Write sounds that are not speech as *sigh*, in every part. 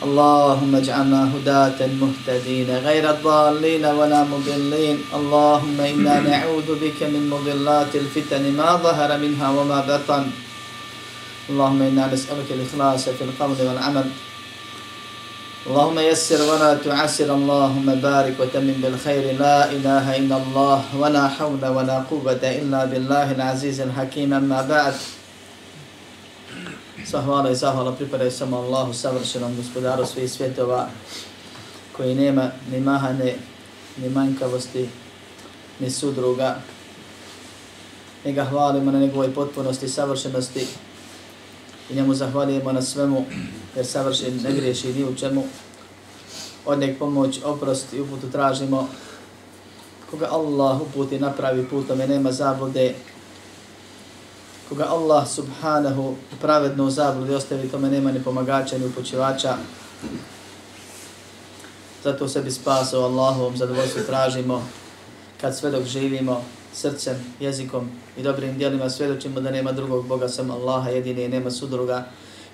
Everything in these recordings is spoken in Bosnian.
اللهم اجعلنا هداة مهتدين غير الضالين ولا مضلين. اللهم إنا *clears throat* نعوذ بك من مضلات الفتن ما ظهر منها وما بطن. اللهم إنا نسألك الإخلاص في القول والعمل. اللهم يسر ولا تعسر. اللهم بارك وتمن بالخير. لا إله إلا الله ولا حول ولا قوة إلا بالله العزيز الحكيم. أما بعد Sva hvala i zahvala pripadaju samo Allahu, savršenom gospodaru svih svjetova, koji nema ni mahane, ni manjkavosti, ni sudruga. Mi ga hvalimo na njegovoj potpunosti i savršenosti i njemu zahvalijemo na svemu, jer savršen ne griješi ni u čemu. Od njeg pomoć, oprost i uputu tražimo. Koga Allah uputi napravi putom i nema zablude, koga Allah subhanahu pravedno u zabludi ostavi, tome nema ni pomagača ni upočivača. Zato sebi spaso Allahovom zadovoljstvu tražimo kad sve dok živimo srcem, jezikom i dobrim dijelima svjedočimo da nema drugog Boga sam Allaha jedini i nema sudruga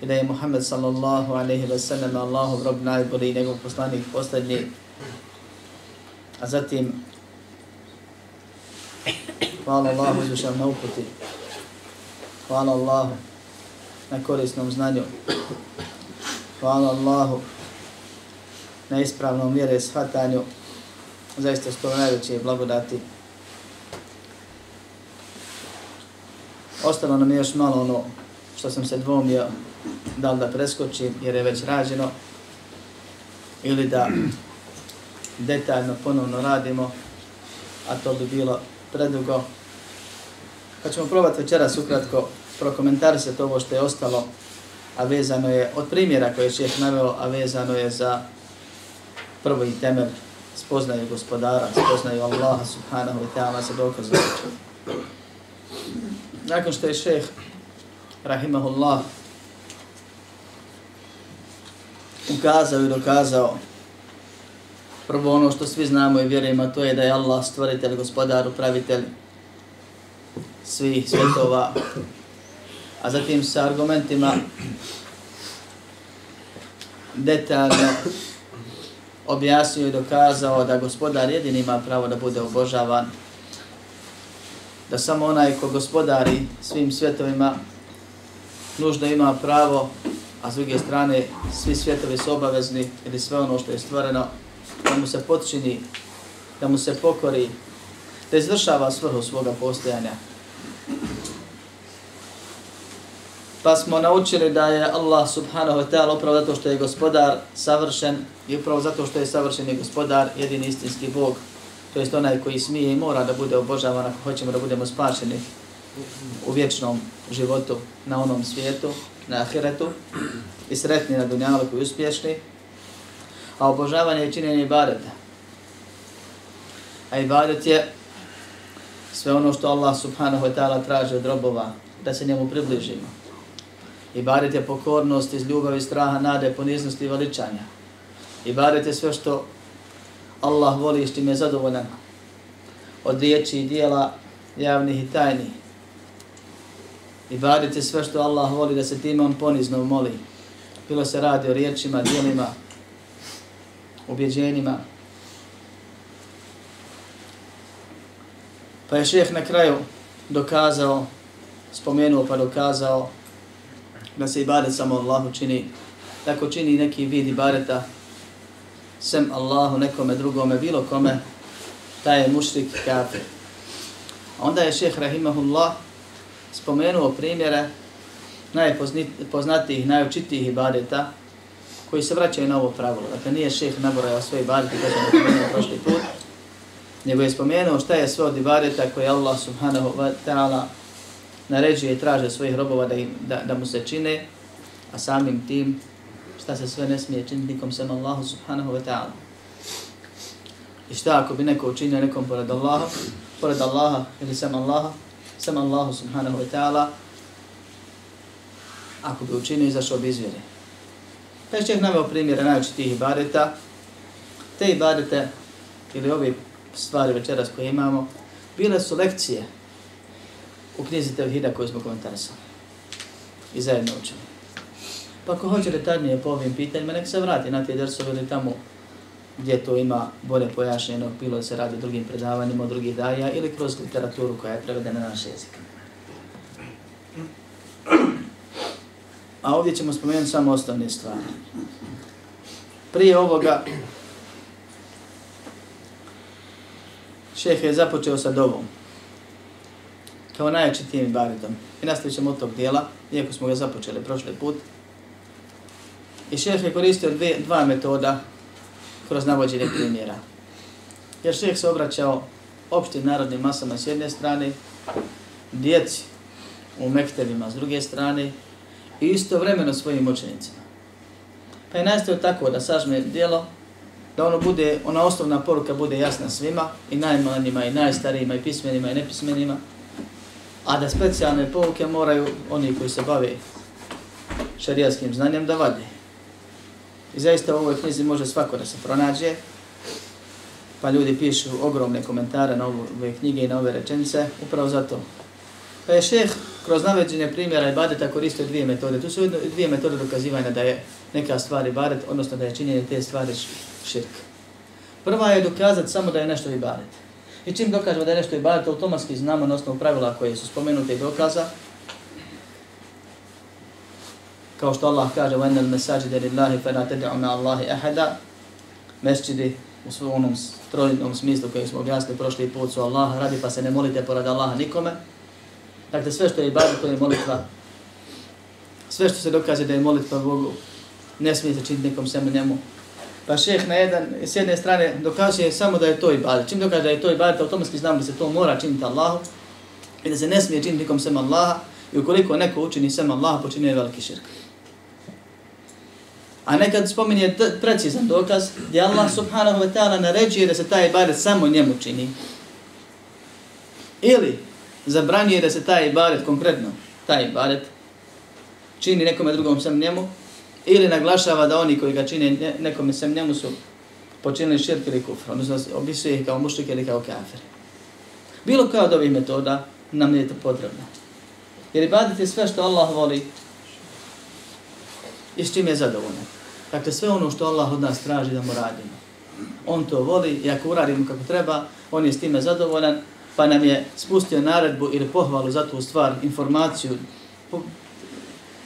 i da je Muhammed sallallahu alaihi wa sallam Allahov rob najbolji i njegov poslanik posljednji. A zatim hvala Allahu izvišam na uputi. Hvala Allahu na korisnom znanju. Hvala Allahu na ispravnom mjere shvatanju. Zaista su to najveće blagodati. Ostalo nam je još malo ono što sam se dvomio da li da preskočim jer je već rađeno ili da detaljno ponovno radimo, a to bi bilo predugo. Pa ćemo probati večeras ukratko prokomentarisati ovo što je ostalo, a vezano je od primjera koje je šeheh naveo, a vezano je za prvi temelj spoznaju gospodara, spoznaju Allaha subhanahu wa ta'ala sa dokazom. Nakon što je šeh, rahimahullah, ukazao i dokazao prvo ono što svi znamo i vjerujemo, to je da je Allah stvoritelj, gospodar, upravitelj svih svjetova, a zatim sa argumentima detaljno objasnio i dokazao da gospodar jedini ima pravo da bude obožavan, da samo onaj ko gospodari svim svjetovima nužno ima pravo, a s druge strane svi svjetovi su obavezni ili sve ono što je stvoreno, da mu se potčini, da mu se pokori, da izvršava svrhu svoga postojanja. Pa smo naučili da je Allah subhanahu wa ta'ala upravo zato što je gospodar savršen i upravo zato što je savršen i gospodar jedini istinski Bog, to jest onaj koji smije i mora da bude obožavan ako hoćemo da budemo spašeni u vječnom životu na onom svijetu, na ahiretu i sretni na dunjalu i uspješni, a obožavanje je činjenje ibadeta. A ibadet je sve ono što Allah subhanahu wa ta'ala traži od robova, da se njemu približimo. Ibadet je pokornost iz ljubavi, straha, nade, poniznosti i veličanja. Ibadet je sve što Allah voli i što je zadovoljan od riječi i dijela javnih i tajnih. Ibadet je sve što Allah voli da se time on ponizno moli. Bilo se radi o riječima, dijelima, ubjeđenjima. Pa je šeheh na kraju dokazao, spomenuo pa dokazao da se ibadet samo Allahu čini. Tako čini neki vid ibadeta sem Allahu nekome drugome, bilo kome, taj je mušrik kafir. Onda je šeheh Rahimahullah spomenuo primjere najpoznatijih, najučitijih ibadeta koji se vraćaju na ovo pravilo. Dakle, nije šeheh naborao svoje ibadete, kao što je prošli put, nego je spomenuo šta je sve od ibadeta koje Allah subhanahu wa ta'ala naređuje i traže svojih robova da, im, da, da mu se čine, a samim tim šta se sve ne smije činiti nikom sem Allahu subhanahu wa ta'ala. I šta ako bi neko učinio nekom pored Allaha, pored Allaha ili sem Allaha, sem Allahu subhanahu wa ta'ala, ako bi učinio, izašao bi izvjeri. Pa je naveo primjere ibadeta. Te ibadete, ili ove stvari večeras koje imamo, bile su lekcije u knjizi Tevhida koju smo komentarisali. I zajedno učili. Pa ako hoće detaljnije po ovim pitanjima, nek se vrati na te dersove ili tamo gdje to ima bolje pojašnjeno, bilo da se radi o drugim predavanjima, o drugih daja ili kroz literaturu koja je prevedena na naš jezik. A ovdje ćemo spomenuti samo osnovne stvari. Prije ovoga, šeheh je započeo sa dovom. Kao najjačitijim ibadetom. I nastavit ćemo od tog dijela, iako smo ga započeli prošli put. I šeheh je koristio dve, dva metoda kroz navođenje primjera. Jer šeheh se obraćao opštim narodnim masama s jedne strane, djeci u mektevima s druge strane i istovremeno svojim učenicima. Pa je nastavio tako da sažme dijelo, da ono bude, ona osnovna poruka bude jasna svima, i najmanjima, i najstarijima, i pismenima, i nepismenima, a da specijalne poruke moraju oni koji se bave šarijaskim znanjem da vade. I zaista u ovoj knjizi može svako da se pronađe, pa ljudi pišu ogromne komentare na ove knjige i na ove rečenice, upravo zato. Pa je šeh kroz naveđenje primjera ibadeta koristio dvije metode. Tu su dvije metode dokazivanja da je neka stvar ibadet, odnosno da je činjenje te stvari širk. Prva je dokazati samo da je nešto ibadet. I čim dokažemo da je nešto ibadet, automatski znamo na osnovu pravila koje su spomenute i dokaza, kao što Allah kaže وَأَنَّ الْمَسَاجِدَ لِلَّهِ فَلَا تَدْعُ مَا اللَّهِ أَحَدًا Mesčidi u svojom strojnom smislu koji smo objasnili prošli put su Allah radi pa se ne molite pored Allaha nikome. Dakle, sve što je ibadet, to je molitva. Sve što se dokaže da je molitva Bogu, ne smije se činiti nekom sem njemu. Pa šeh na jedan, s jedne strane dokazuje samo da je to ibadet. Čim dokaže da je to ibadet, automatski znam da se to mora činiti Allahu i da se ne smije činiti nikom sem Allaha i ukoliko neko učini sem Allaha, počinuje veliki širk. A nekad spominje precizan dokaz gdje Allah subhanahu wa ta'ala naređuje da se taj ibadet samo njemu čini. Ili zabranjuje da se taj ibadet, konkretno taj ibadet, čini nekome drugom sem njemu, ili naglašava da oni koji ga čine nekome sem njemu su počinili širk ili kufr, odnosno opisuje ih kao mušlik ili kao kafir. Bilo kao od ovih metoda nam je to potrebno. Jer ibadet je sve što Allah voli i s čim je zadovoljan. Dakle, sve ono što Allah od nas traži da mu radimo. On to voli i ako uradimo kako treba, on je s time zadovoljan, pa nam je spustio naredbu ili pohvalu za tu stvar, informaciju,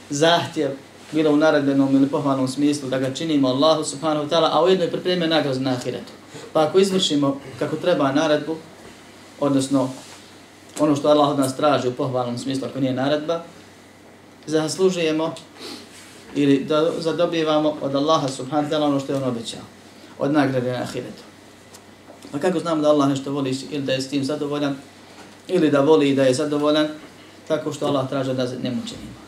zahtjev, bilo u naredbenom ili pohvalnom smislu, da ga činimo Allahu subhanahu wa ta'ala, a ujedno je pripremio nagrad na ahiretu. Pa ako izvršimo kako treba naredbu, odnosno ono što Allah od nas traži u pohvalnom smislu, ako nije naredba, zaslužujemo ili da zadobijevamo od Allaha subhanahu wa ta'ala ono što je on obećao, od nagrade na ahiretu. Pa kako znamo da Allah nešto voli ili da je s tim zadovoljan, ili da voli i da je zadovoljan, tako što Allah traže da ne činimo.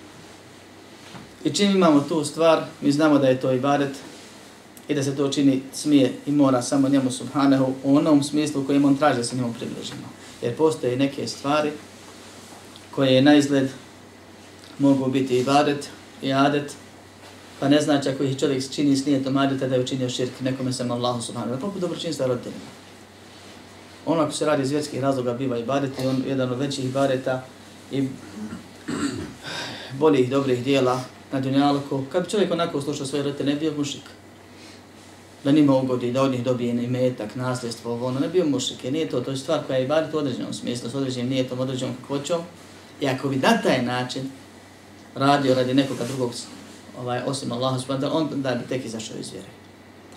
I čim imamo tu stvar, mi znamo da je to ibadet i da se to čini smije i mora samo njemu subhanahu u onom smislu kojim on traže da se njemu približimo. Jer postoje neke stvari koje na izgled mogu biti ibadet i adet, pa ne znači ako ih čovjek čini s nijetom adeta da je učinio širk nekome sam Allahu subhanahu. Poput pa dobročinstva roditeljima. Ono ako se radi iz vjerskih razloga biva i badet, on jedan od većih bareta i boljih dobrih dijela na dunjalku. Kad čovjek onako slušao svoje roditelje, ne bio mušik. Da nima ugodi, da od njih dobije i metak, nasljedstvo, ono, ne bio mušik. Jer nije to, to je stvar koja je badet u određenom smislu, s određenim nijetom, određenom kakvoćom. I ako bi na taj način radio radi nekoga drugog, ovaj, osim Allaha subhanahu on da bi tek izašao iz vjere.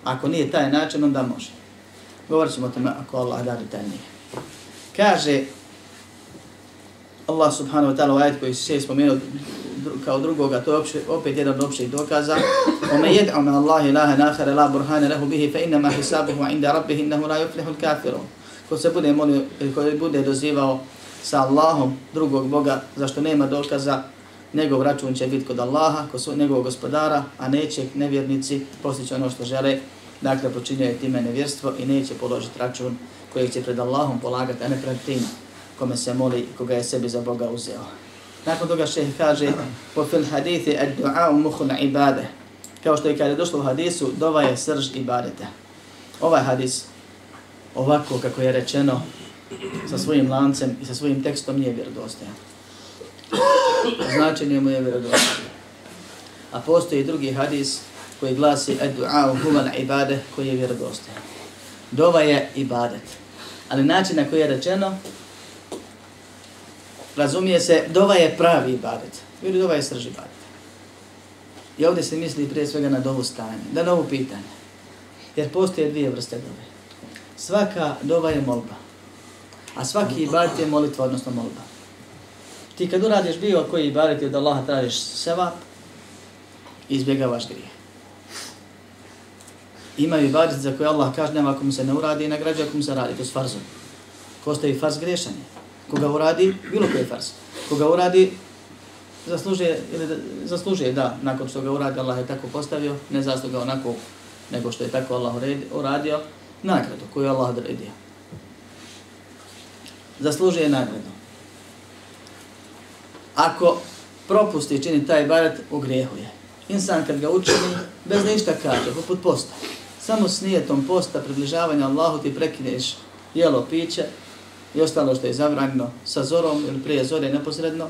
Ako nije taj način, onda može. Govorit ćemo o tome ako Allah da detaljnije. Kaže Allah subhanahu wa ta'ala u ajet koji se spomenuo kao drugoga, to je opće, opet jedan od općih dokaza. Ome jed'u me Allahi laha nahara la burhane lehu bihi fe innama hisabuhu inda rabbih innahu la yuflihu l-kafiru. Ko se bude molio, ko bude dozivao sa Allahom drugog Boga, zašto nema dokaza, njegov račun će biti kod Allaha, kod njegovog gospodara, a neće nevjernici postići ono što žele, dakle počinjaju time nevjerstvo i neće položiti račun kojeg će pred Allahom polagati, a ne pred tim kome se moli, koga je sebi za Boga uzeo. Nakon toga šehr kaže, po fil hadithi ad du'a muhu ibade. Kao što je kada je došlo u hadisu, dova je srž ibadeta. Ovaj hadis, ovako kako je rečeno, sa svojim lancem i sa svojim tekstom nije vjerodostojan. Značenje mu je vjerodostojan. A postoji drugi hadis koji glasi ad du'a huwa ibade koji je vjerodostojan. Dova je ibadet. Ali način na koji je rečeno, razumije se, dova je pravi ibadet. Ili dova je srž ibadet. I ovdje se misli prije svega na dovu stanje, da novu pitanje. Jer postoje dvije vrste dove. Svaka dova je molba. A svaki ibadet je molitva, odnosno molba. Ti kad uradiš bio koji ibadet od Allaha tražiš sevap, izbjegavaš grijeh. Imaju ibadet za koje Allah kaže nema ako mu se ne uradi i nagrađuje ako mu se radi, to je farzom. Ko ostavi farz grešanje. Koga uradi, bilo koji farz. Koga uradi, zaslužuje, ili zaslužuje, da, nakon što ga uradi, Allah je tako postavio, ne zasluga onako nego što je tako Allah uradio, nagradu koju je Allah odredio. Zaslužuje nagradu. Ako propusti čini taj barat, u. Insan kad ga učini, bez ništa kaže, poput posta. Samo s nijetom posta, približavanja Allahu ti prekineš jelo, piće, i ostalo što je zabranjeno sa zorom ili prije zore neposredno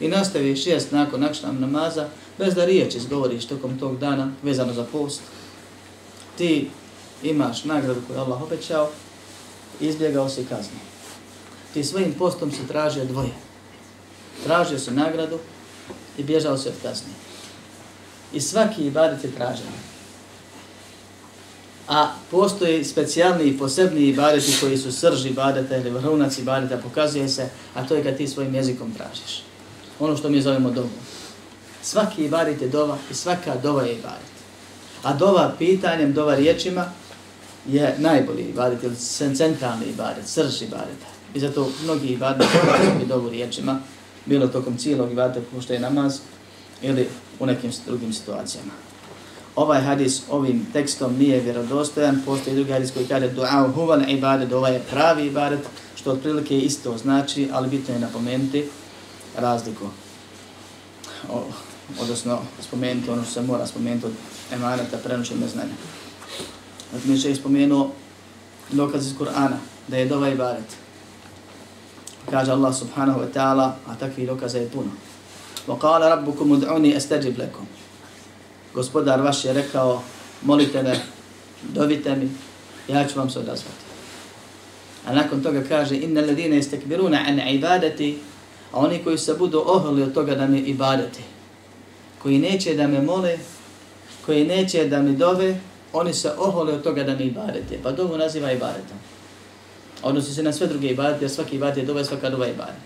i nastaviš jest nakon nakšnam namaza bez da riječ izgovoriš tokom tog dana vezano za post, ti imaš nagradu koju Allah obećao i izbjegao si kaznu. Ti svojim postom se tražio dvoje. Tražio si nagradu i bježao si od kazne. I svaki ibadet je tražen. A postoje specijalni i posebni ibadeti koji su srž ibadeta ili vrhunac ibadeta, pokazuje se, a to je kad ti svojim jezikom tražiš. Ono što mi zovemo dobu. Svaki ibadet je dova i svaka dova je ibadet. A dova pitanjem, dova riječima je najbolji ibadet ili centralni ibadet, srž ibadeta. I zato mnogi ibadet i dovu riječima, bilo tokom cijelog ibadeta, što je namaz, ili u nekim drugim situacijama ovaj hadis ovim tekstom nije vjerodostojan, postoji drugi hadis koji kaže du'a huwa ibadet, ovaj je pravi ibadet, što otprilike isto znači, ali bitno je napomenuti razliku. O, odnosno, spomenuti ono što se mora spomenuti od emaneta prenošenja znanja. Znači, mi je spomenuo dokaz iz Kur'ana, da je dova ibadet. Kaže Allah subhanahu wa ta'ala, a takvi dokaza je puno. وَقَالَ رَبُّكُمُ دْعُونِي أَسْتَجِبْ لَكُمْ gospodar vaš je rekao, molite me, dovite mi, ja ću vam se odazvati. A nakon toga kaže, inna ladine istekbiruna an ibadati, a oni koji se budu oholi od toga da mi ibadati, koji neće da me mole, koji neće da mi dove, oni se ohole od toga da mi ibadete. Pa dovu naziva ibadetom. Odnosi se na sve druge ibadete, jer svaki ibadet je dova svaka dova ibadet.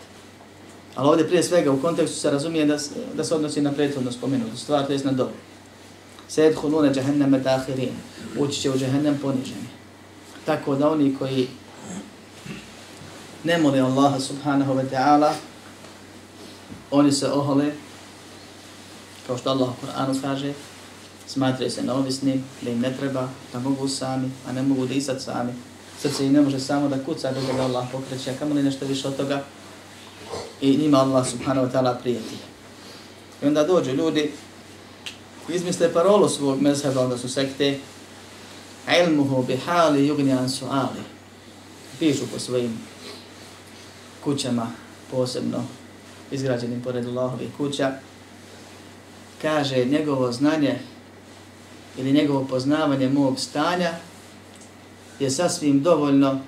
Ali ovdje prije svega u kontekstu se razumije da, da se odnosi na prethodno spomenutu stvar, to je na dovu sedhulune jahannama dahirin, Ući će u jahannam poniženi. Tako da oni koji ne mole Allaha subhanahu wa ta'ala, oni se ohole, kao što Allah u Kur'anu kaže, smatraju se neovisni, da im ne treba, da mogu sami, a ne mogu disati sami. Srce im ne može samo da kuca dok ga Allah pokreće, a kamo li nešto više od toga, i njima Allah subhanahu wa ta'ala prijeti. I onda dođu ljudi izmisle parolu svog mezheba, onda su sekte, ilmuhu bihali yugnjan suali. Pišu po svojim kućama, posebno izgrađenim pored Allahovih kuća. Kaže, njegovo znanje ili njegovo poznavanje mog stanja je sasvim dovoljno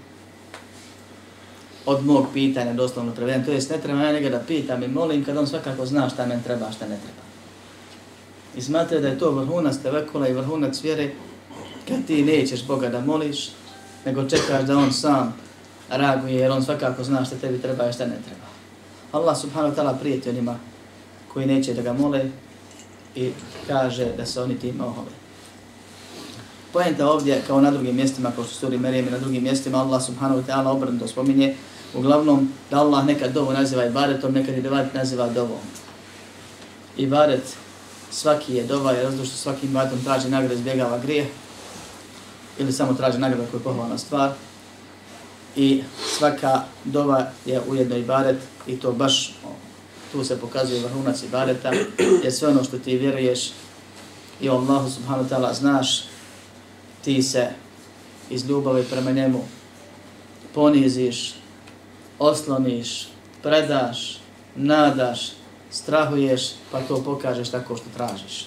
od mog pitanja, doslovno prevedem. To jest, ne treba ja njega da pitam i molim kad on svakako zna šta men treba, šta ne treba i smatra da je to vrhunac tevekula i vrhunac vjere kad ti nećeš Boga da moliš, nego čekaš da on sam reaguje jer on svakako zna što tebi treba i što ne treba. Allah subhanahu wa ta'ala prijeti onima koji neće da ga mole i kaže da se oni tim ohole. Pojenta ovdje, kao na drugim mjestima, kao što suri Merijem i na drugim mjestima, Allah subhanahu wa ta'ala obrnuto spominje, uglavnom da Allah nekad dovu naziva ibadetom, nekad i ibadet naziva dovom. Ibadet svaki je dova, jer što svaki ibadetom traži nagradu izbjegava grije, ili samo traži nagradu koja je pohvalna stvar. I svaka dova je ujedno ibadet i to baš tu se pokazuje vrhunac ibadeta, jer sve ono što ti vjeruješ i Allahu subhanahu wa ta'ala znaš, ti se iz ljubavi prema njemu poniziš, osloniš, predaš, nadaš, strahuješ, pa to pokažeš tako što tražiš.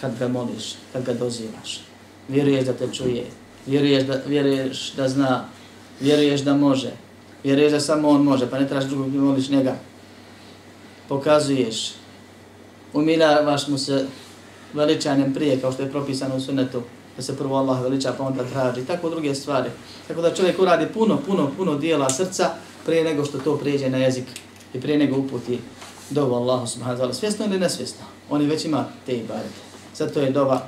Kad ga moliš, kad ga dozivaš. Vjeruješ da te čuje, vjeruješ da, vjeruješ da zna, vjeruješ da može, vjeruješ da samo on može, pa ne tražiš drugog, moliš njega. Pokazuješ, umilavaš mu se veličanjem prije, kao što je propisano u sunetu, da se prvo Allah veliča pa onda traži, tako druge stvari. Tako da čovjek uradi puno, puno, puno dijela srca prije nego što to prijeđe na jezik i prije nego uputi dovu Allahu subhanahu wa ta'ala, svjesno ili nesvjesno. Oni već ima te ibadete. Zato je dova,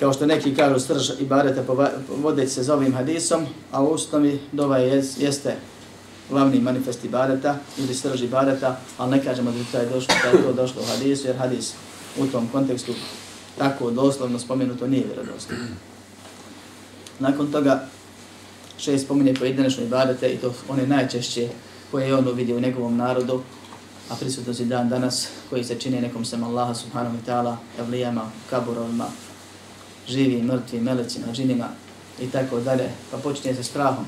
kao što neki kažu srž ibadete vodeći se za ovim hadisom, a u osnovi dova je, jeste glavni manifest ibadeta ili srž ibadeta, ali ne kažemo da je, došlo, da je to došlo u hadisu, jer hadis u tom kontekstu tako doslovno spomenuto nije vjerodostojno. Nakon toga šest spominje pojedinačne ibadete i to one najčešće koje je on uvidio u njegovom narodu, a prisutno si dan danas koji se čini nekom sam Allaha subhanahu wa ta'ala, evlijama, kaburovima, živi, mrtvi, melecima, džinima i tako dalje, pa počinje sa strahom.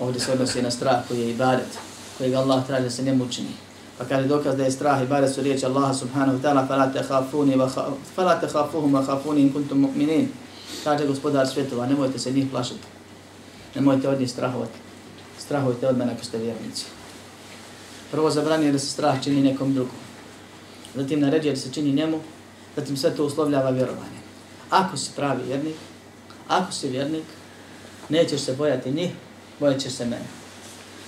Ovdje se odnosi na strah koji je ibadet, koji ga Allah traži da se ne mučini. Pa kada je dokaz da je strah i bare su riječi Allaha subhanahu wa ta'ala falate hafuni wa fala hafuhum wa hafuni in kuntum mu'minin. Kaže gospodar svjetova, nemojte se njih plašati. Nemojte od njih strahovati. Strahujte od mene ako ste vjernici. Prvo zabranio da se strah čini nekom drugom. Zatim naređuje da se čini njemu. Zatim sve to uslovljava vjerovanje. Ako si pravi vjernik, ako si vjernik, nećeš se bojati njih, bojat ćeš se mene.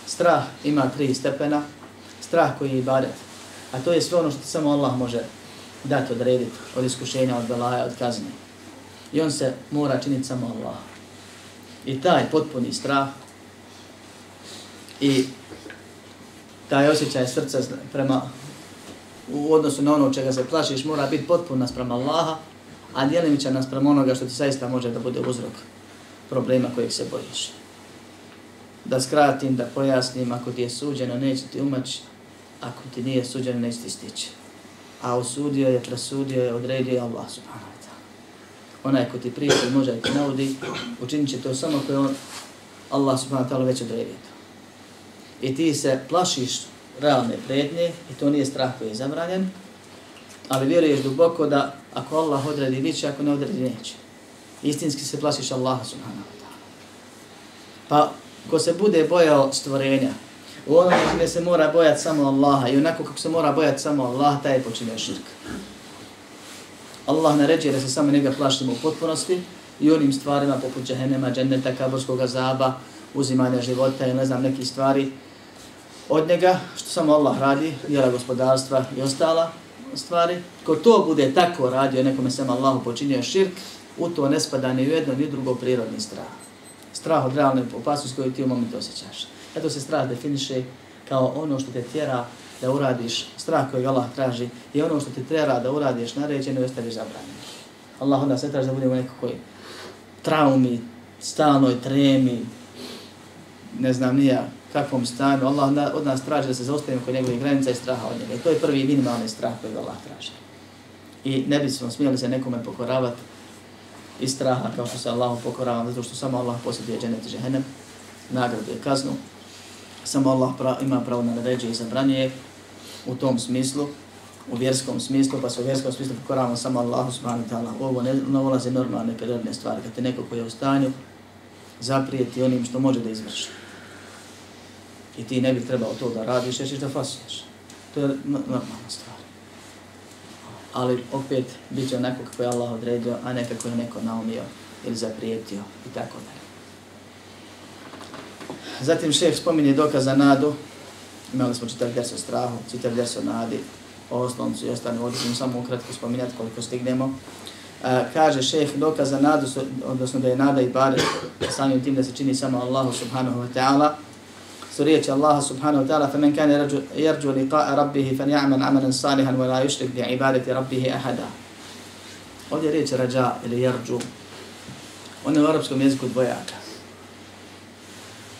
Strah ima tri stepena strah koji je ibadet. A to je sve ono što samo Allah može dati, odrediti od iskušenja, od belaja, od kazne. I on se mora činiti samo Allah. I taj potpuni strah i taj osjećaj srca prema u odnosu na ono čega se plašiš mora biti potpuno naspram Allaha, a dijelimića naspram onoga što ti saista može da bude uzrok problema kojeg se bojiš. Da skratim, da pojasnim, ako ti je suđeno, neće ti umaći, ako ti nije suđeno, neće ti stići. A osudio je, presudio je, odredio je Allah subhanahu wa ta'ala. Onaj ko ti prijeti može ti naudi, učinit će to samo koje on, Allah subhanahu wa ta'ala već odredio to. I ti se plašiš realne prednje i to nije strah koji je zabranjen, ali vjeruješ duboko da ako Allah odredi, biće, ako ne odredi, neće. Istinski se plašiš Allaha subhanahu wa ta'ala. Pa ko se bude bojao stvorenja, U onom gdje se mora bojati samo Allaha i onako kako se mora bojati samo Allaha, taj je počinio širk. Allah naređuje da se samo njega plašimo u potpunosti i onim stvarima poput džahenema, dženneta, kaborskog azaba, uzimanja života i ne znam neki stvari od njega, što samo Allah radi, djela gospodarstva i ostala stvari. Ko to bude tako radio, nekome sam Allahu počinio širk, u to ne spada ni jedno ni drugo prirodni strah. Strah od realne opasnosti koju ti u momentu osjećaš. Eto se strah definiše kao ono što te tjera da uradiš, strah koji Allah traži, i ono što te tjera da uradiš naređeno i ostaviš zabranjeno. Allah onda se traži da budemo nekakoj traumi, stalnoj tremi, ne znam nija kakvom stanju. Allah od nas traži da se zaustavimo kod njegovih granica i straha od njega. I to je prvi minimalni strah koji Allah traži. I ne bi smo smijeli se nekome pokoravati iz straha kao što se Allahu pokorava, zato što samo Allah posjeduje dženet i džehennem, nagradu i kaznu samo Allah pra, ima pravo na naređe i zabranje u tom smislu, u vjerskom smislu, pa se u vjerskom smislu pokoravamo samo Allahu subhanahu wa ta'ala. Ovo ne, ne ulaze normalne prirodne stvari, kad te neko koji je u stanju zaprijeti onim što može da izvrši. I ti ne bi trebao to da radiš, jer ćeš da fasuješ. To je normalna stvar. Ali opet bit će onako kako je Allah odredio, a nekako je neko naumio ili zaprijetio i tako dalje. Zatim šef spominje dokaz za nadu Imali smo čitav ders o strahu, čitav ders o nadi, o osloncu i ostalim, ovdje samo ukratko spominjati koliko stignemo. E, kaže šef dokaz za nadu, odnosno da je nada i bare samim tim da se čini samo Allahu subhanahu wa ta'ala Su riječi Allaha subhanahu wa ta'ala, فَمَنْ كَانَ يَرْجُوا لِقَاءَ رَبِّهِ فَنْيَعْمَنْ عَمَلًا صَالِحًا وَلَا يُشْرِكْ بِعِبَادَةِ رَبِّهِ أَحَدًا Ovdje je riječ rađa ili jarđu. On je u arapskom jeziku dvojaka.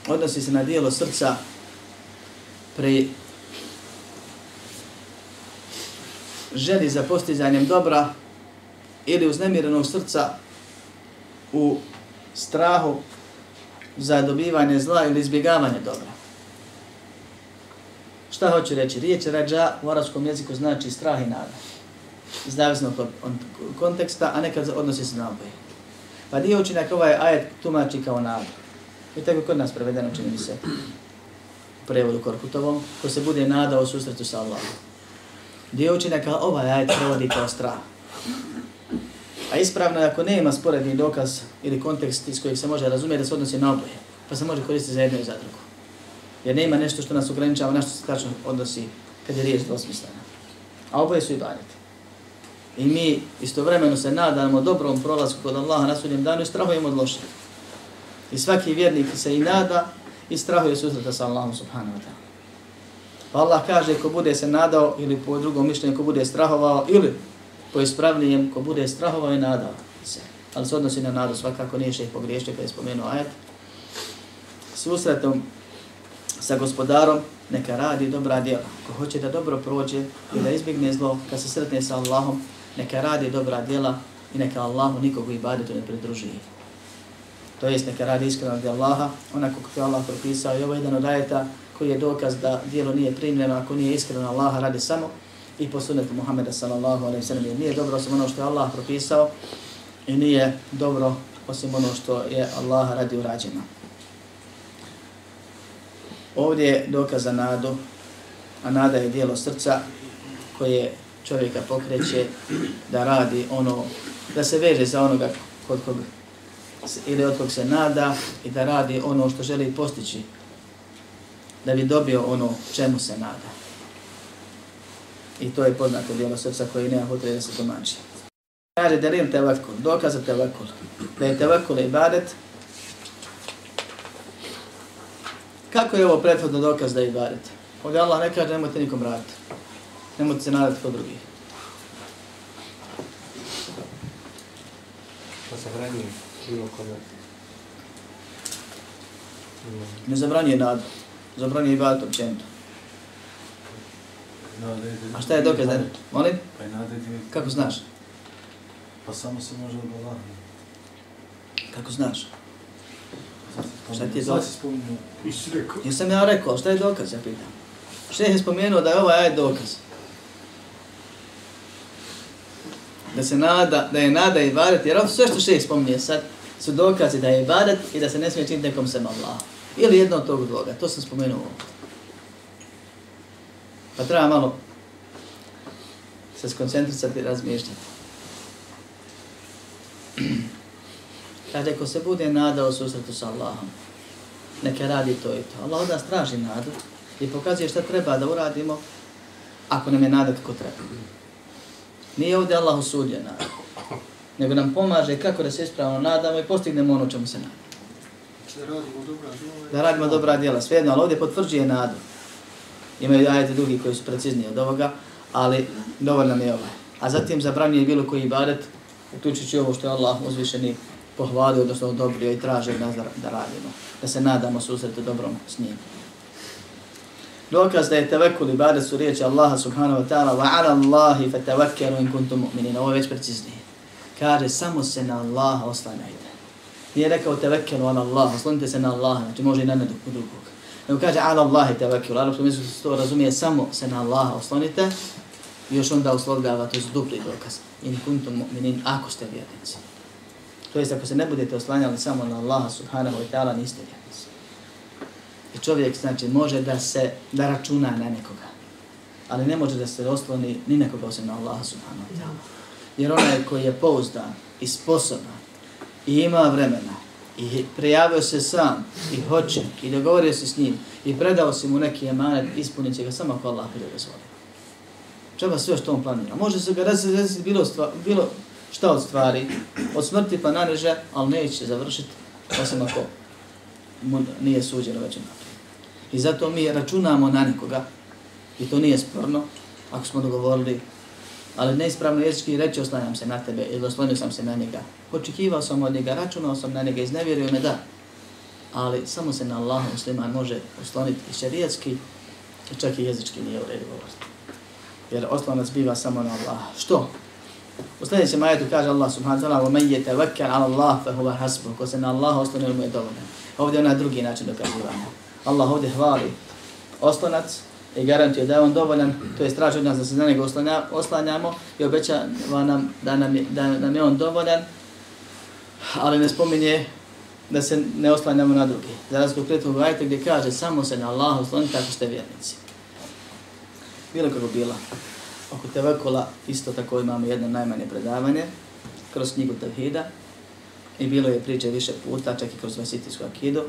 Odnosi se na dijelo srca pri želi za postizanjem dobra ili uznemirenog srca u strahu za dobivanje zla ili izbjegavanje dobra. Šta hoću reći? Riječ rađa u arabskom jeziku znači strah i nada. Zavisno od konteksta, a nekad odnosi se na oboje. Pa dio učinak ovaj ajet tumači kao nadu. I tako kod nas prevedeno čini mi se u prevodu Korkutovom, ko se bude nadao u susretu sa Allahom. Dio učinaka ovaj ajet prevodi kao strah. A ispravno je ako nema sporedni dokaz ili kontekst iz kojeg se može razumjeti da se odnosi na oboje, pa se može koristiti za jedno i za drugo. Jer nema nešto što nas ograničava, na što se tačno odnosi kad je riječ dvosmislena. A oboje su ibadete. I mi istovremeno se nadamo dobrom prolazku kod Allaha na sudnjem danu i strahujemo od lošeg. I svaki vjernik se i nada i strahuje susreta sa Allahom subhanahu wa ta'ala. Pa Allah kaže ko bude se nadao ili po drugom mišljenju ko bude strahovao ili po ispravnijem ko bude strahovao i nadao se. Ali se odnosi na nadu svakako nije šeh pogriješio kada je spomenuo ajet. Susretom sa gospodarom neka radi dobra djela. Ko hoće da dobro prođe i da izbjegne zlo, kad se sretne sa Allahom, neka radi dobra djela i neka Allahu nikogu u ibadetu ne pridruži. To jest neka radi iskreno radi Allaha, onako kako je Allah propisao i ovo je jedan od ajeta koji je dokaz da dijelo nije primljeno ako nije iskreno Allaha radi samo i po sunetu Muhammeda sallallahu alaihi sallam jer nije dobro osim ono što je Allah propisao i nije dobro osim ono što je Allaha radi urađeno. Ovdje je dokaz za nadu, a nada je dijelo srca koje čovjeka pokreće da radi ono, da se veže za onoga kod kog ili od kog se nada i da radi ono što želi postići da bi dobio ono čemu se nada. I to je poznato dijelo srca koje nema potrebe da se tumači. Kaže Delim tevakul, dokaz za tevakul. Da je tevakul ibadet. Kako je ovo prethodno dokaz da je ibadet? Ovdje Allah ne kaže nemojte nikom raditi. Nemojte se nadati kod drugih. Pa se bilo kome. Ne zabranjuje nadu. Zabranjuje ibadet općenito. A šta je dokaz? Da... Molim? Pa i nade ti... Kako znaš? Pa samo se može od Allaha. Kako znaš? Šta ti je dokaz? rekao. Jesam ja rekao, šta je dokaz, ja pitam. Šeh je spomenuo da je ovaj ajed dokaz. Da se nada, da je nada i ibadet, jer ovo sve što šeh spominje sad su dokazi da je ibadet i da se ne smije činiti nekom sem Allah. Ili jedno od tog dvoga, to sam spomenuo ovdje. Pa treba malo se skoncentrisati i razmišljati. Kaže, ko se bude nadao susretu sa Allahom, neka radi to i to. Allah od nas traži nadu i pokazuje šta treba da uradimo ako nam je nada kako treba. Nije ovdje Allah usudio nadu, nego nam pomaže kako da se ispravno nadamo i postignemo ono čemu se nadamo. Da radimo dobra djela. Da radimo dobra djela, svejedno, ali ovdje potvrđuje nadu. Imaju ajete drugi koji su precizniji od ovoga, ali dovoljno mi je ovaj. A zatim zabranjuje bilo koji ibadet, uključujući ovo što je Allah uzvišeni pohvalio, odnosno odobrio i traži od nas da, da radimo. Da se nadamo susretu dobrom s njim. Dokaz da je tevekul ibadet su riječi Allaha subhanahu wa ta'ala wa ala Allahi fa tevekkeru in kuntum mu'minin. Ovo je već preciznije. Kaže, samo se na Allaha oslanjajte. Nije rekao tevekkelu ala Allah, oslonite se na Allaha, znači može i na nekog drugog. Nego kaže ala Allahi tevekkelu, arabskom mislu se to razumije samo se na Allaha oslonite, i još onda uslovljava, to je dupli dokaz. In kuntum mu'minin, ako ste vjernici. To jest, ako se ne budete oslanjali samo na Allaha subhanahu wa ta'ala, niste vjernici. I čovjek, znači, može da se, da računa na nekoga. Ali ne može da se osloni ni nekoga osim na Allaha subhanahu wa ta'ala. Jer onaj koji je pouzdan i sposoban i ima vremena i prijavio se sam i hoće i dogovorio se s njim i predao si mu neki emanet, ispunit će ga samo ako Allah bude dozvolio. Čeba sve što on planira. Može se ga desiti bilo, stva, bilo šta od stvari, od smrti pa nareže, ali neće završiti, osim ako mu nije suđeno već. I zato mi računamo na nekoga, i to nije sporno, ako smo dogovorili, ali neispravno jezički reći oslanjam se na tebe ili oslonio sam se na njega. Očekivao sam od njega, računao sam na njega, iznevjerio me da. Ali samo se na Allaha musliman može osloniti i šarijatski, čak i jezički nije u redu govoriti. Jer oslonac biva samo na Allaha. Što? U sljedećem ajetu kaže Allah subhanahu wa ta'ala وَمَنْ يَتَوَكَّنْ عَلَى اللَّهِ فَهُوَ حَسْبُهُ Ko se na Allah oslonio mu je dovoljno. Ovdje je onaj drugi način dokazivanja. Allah ovdje hvali oslonac i garantuje da je on dovoljan, to je straž od nas da se na njega oslanja, oslanjamo i obećava nam da nam, je, da nam je on dovoljan, ali ne spominje da se ne oslanjamo na drugi. Za razliku kretnog ajta gdje kaže samo se na Allah oslonite ako ste vjernici. Bilo kako bila. Oko Tevekula isto tako imamo jedno najmanje predavanje kroz knjigu Tevhida i bilo je priče više puta, čak i kroz Vasitisku akidu,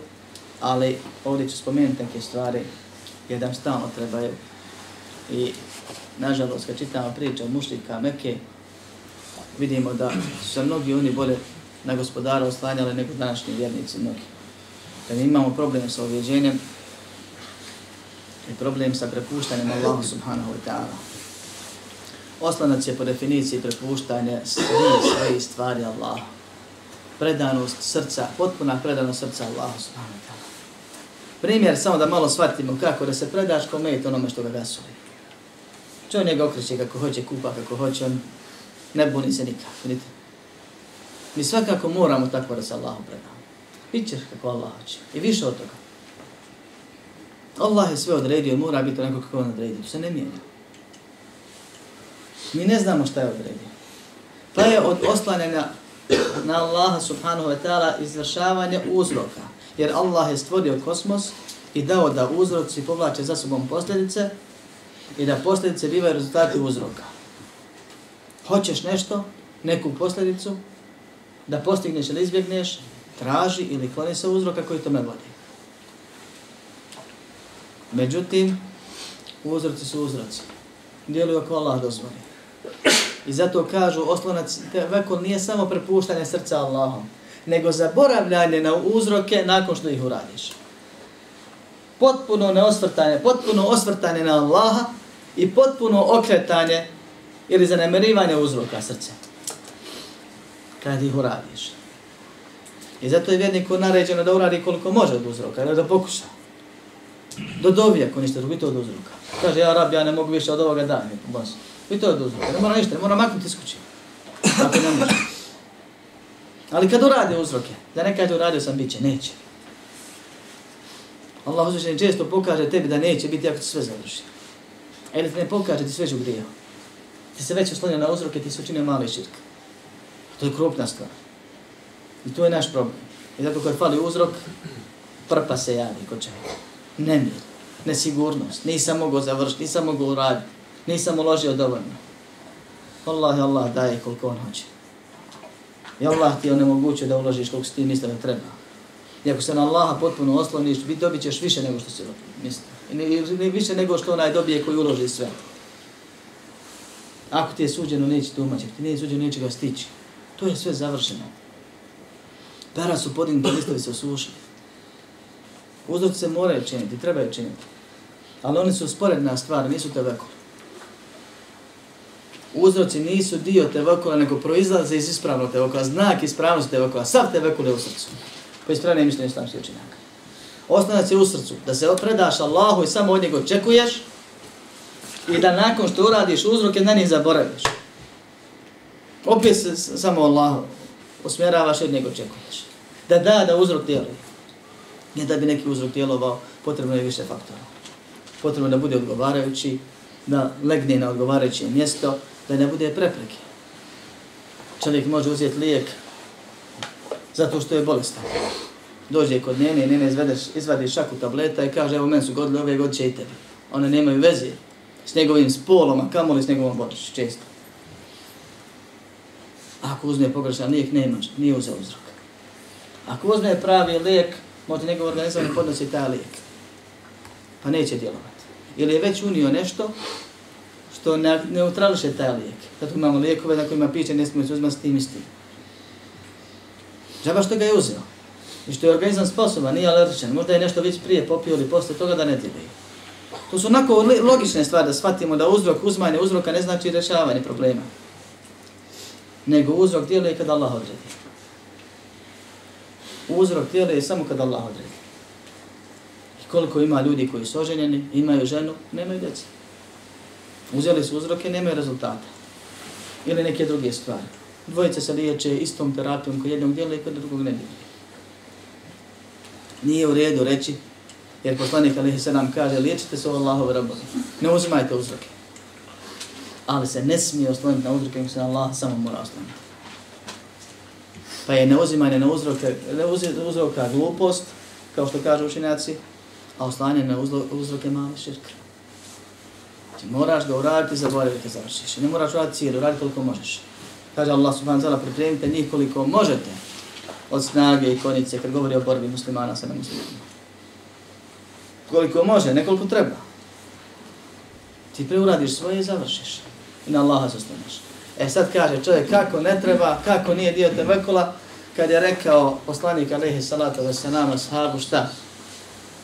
ali ovdje ću spomenuti neke stvari jer nam stalno trebaju. I nažalost, kad čitamo priče o mušlika Mekke, vidimo da su se mnogi oni bolje na gospodara oslanjali nego današnji vjernici mnogi. Da mi imamo problem sa uvjeđenjem i problem sa prepuštanjem Allahu subhanahu wa ta'ala. Oslanac je po definiciji prepuštanje svih svojih stvari Allahu. Predanost srca, potpuna predanost srca Allahu subhanahu wa ta'ala. Primjer, samo da malo shvatimo kako da se predaš kome je to onome što ga gasuli. Čovjek njega okreće kako hoće, kupa kako hoće, on ne buni se nikak. Vidite? Mi svakako moramo tako da se Allahu predamo. Bićeš kako Allah hoće. I više od toga. Allah je sve odredio mora biti onako kako on odredio. To se ne mijenja. Mi ne znamo šta je odredio. Pa je od oslanjanja na Allaha subhanahu wa ta'ala izvršavanje uzroka jer Allah je stvorio kosmos i dao da uzroci povlače za sobom posljedice i da posljedice bivaju rezultati uzroka. Hoćeš nešto, neku posljedicu, da postigneš ili izbjegneš, traži ili kloni se uzroka koji tome vodi. Međutim, uzroci su uzroci. Djeluju ako Allah dozvoli. I zato kažu, oslonac tevekul nije samo prepuštanje srca Allahom, nego zaboravljanje na uzroke nakon što ih uradiš. Potpuno neosvrtanje, potpuno osvrtanje na Allaha i potpuno okretanje ili zanemerivanje uzroka srca. Kad ih uradiš. I zato je vjerniku naređeno da uradi koliko može od uzroka, ili da pokuša. Do dovi ako ništa drugo, to od uzroka. Kaže, ja rab, ja ne mogu više od ovoga dana, boss. I to je dozvoljeno. Ne mora ništa, ne mora maknuti iz kuće. Ako ne može. Ali kad urade uzroke, da ne kaže uradio sam biće, neće. Allah uzvišen često pokaže tebi da neće biti ako ti sve završi. A ili ti ne pokaže ti sveđu grija. Ti se već oslonio na uzroke, ti se učinio mali širk. To je krupna stvar. I to je naš problem. I zato kad fali uzrok, prpa se javi kod čovjeka. Nemir, nesigurnost, nisam mogao završiti, nisam mogao uraditi, nisam uložio dovoljno. Allah Allah daje koliko on hoće. I Allah ti je da uložiš koliko si ti mislio da treba. I ako se na Allaha potpuno osloniš, dobit ćeš više nego što si mislio. I ni više nego što onaj dobije koji uloži sve. Ako ti je suđeno, neće tumačiti. Ti nije suđeno, neće ga stići. To je sve završeno. Pera su podignuti, listovi se osušili. Uzroci se moraju činiti, trebaju činiti. Ali oni su sporedna stvar, nisu te vekoli uzroci nisu dio tevekula, nego proizlaze iz ispravnog tevekula, znak ispravnosti tevekula, sav tevekul je u srcu. Po ispravne mišljenje islamskih učinjaka. Osnovac je u srcu, da se predaš Allahu i samo od njega očekuješ i da nakon što uradiš uzroke, na njih zaboraviš. Opet se samo Allahu usmjeravaš i od njega očekuješ. Da da, da uzrok djeluje. Ne da bi neki uzrok djelovao, potrebno je više faktora. Potrebno je da bude odgovarajući, da legne na odgovarajuće mjesto, da ne bude prepreke. Čovjek može uzeti lijek zato što je bolestan. Dođe kod njene, njene izvedeš, izvadi šaku tableta i kaže, evo men su godili ove god će i tebi. One nemaju veze s njegovim spolom, a kamoli s njegovom bolešću, često. Ako uzme pogrešan lijek, nema, nije uzeo uzrok. Ako uzme pravi lijek, možda njegov organizam ne podnosi taj lijek. Pa neće djelovati. Ili je već unio nešto to ne neutrališe taj lijek. Zato imamo lijekove na kojima piše ne smije se uzmati s tim i s tim. Žaba što ga je uzeo. I što je organizam sposoban, nije alergičan. Možda je nešto već prije popio ili posle toga da ne djeluje. To su onako logične stvari da shvatimo da uzrok uzmanje uzroka ne znači rešavanje problema. Nego uzrok djeluje kada Allah odredi. Uzrok djeluje samo kada Allah odredi. I koliko ima ljudi koji su oženjeni, imaju ženu, nemaju djeca. Uzeli su uzroke, nemaju rezultata. Ili neke druge stvari. Dvojice se liječe istom terapijom kod jednog djela i kod drugog ne djela. Nije u redu reći, jer poslanik Alihi se nam kaže, liječite se o Allahove rabove, Ne uzimajte uzroke. Ali se ne smije osloniti na uzroke, nego se na Allah samo mora osloniti. Pa je neuzimanje na uzroke, ne uzroka glupost, kao što kažu učenjaci, a oslanje na uzroke mali širka. Znači, moraš ga uraditi, zaboraviti, završiš. Ne moraš uraditi cijelu, uraditi koliko možeš. Kaže Allah subhanahu wa ta'ala, pripremite njih koliko možete od snage i konice, kad govori o borbi muslimana sa nemuslimima. Koliko može, nekoliko treba. Ti preuradiš svoje i završiš. I na Allaha zastaneš. E sad kaže čovjek kako ne treba, kako nije dio tevekula, kad je rekao poslanik alaihi salatu da se nama sahabu šta?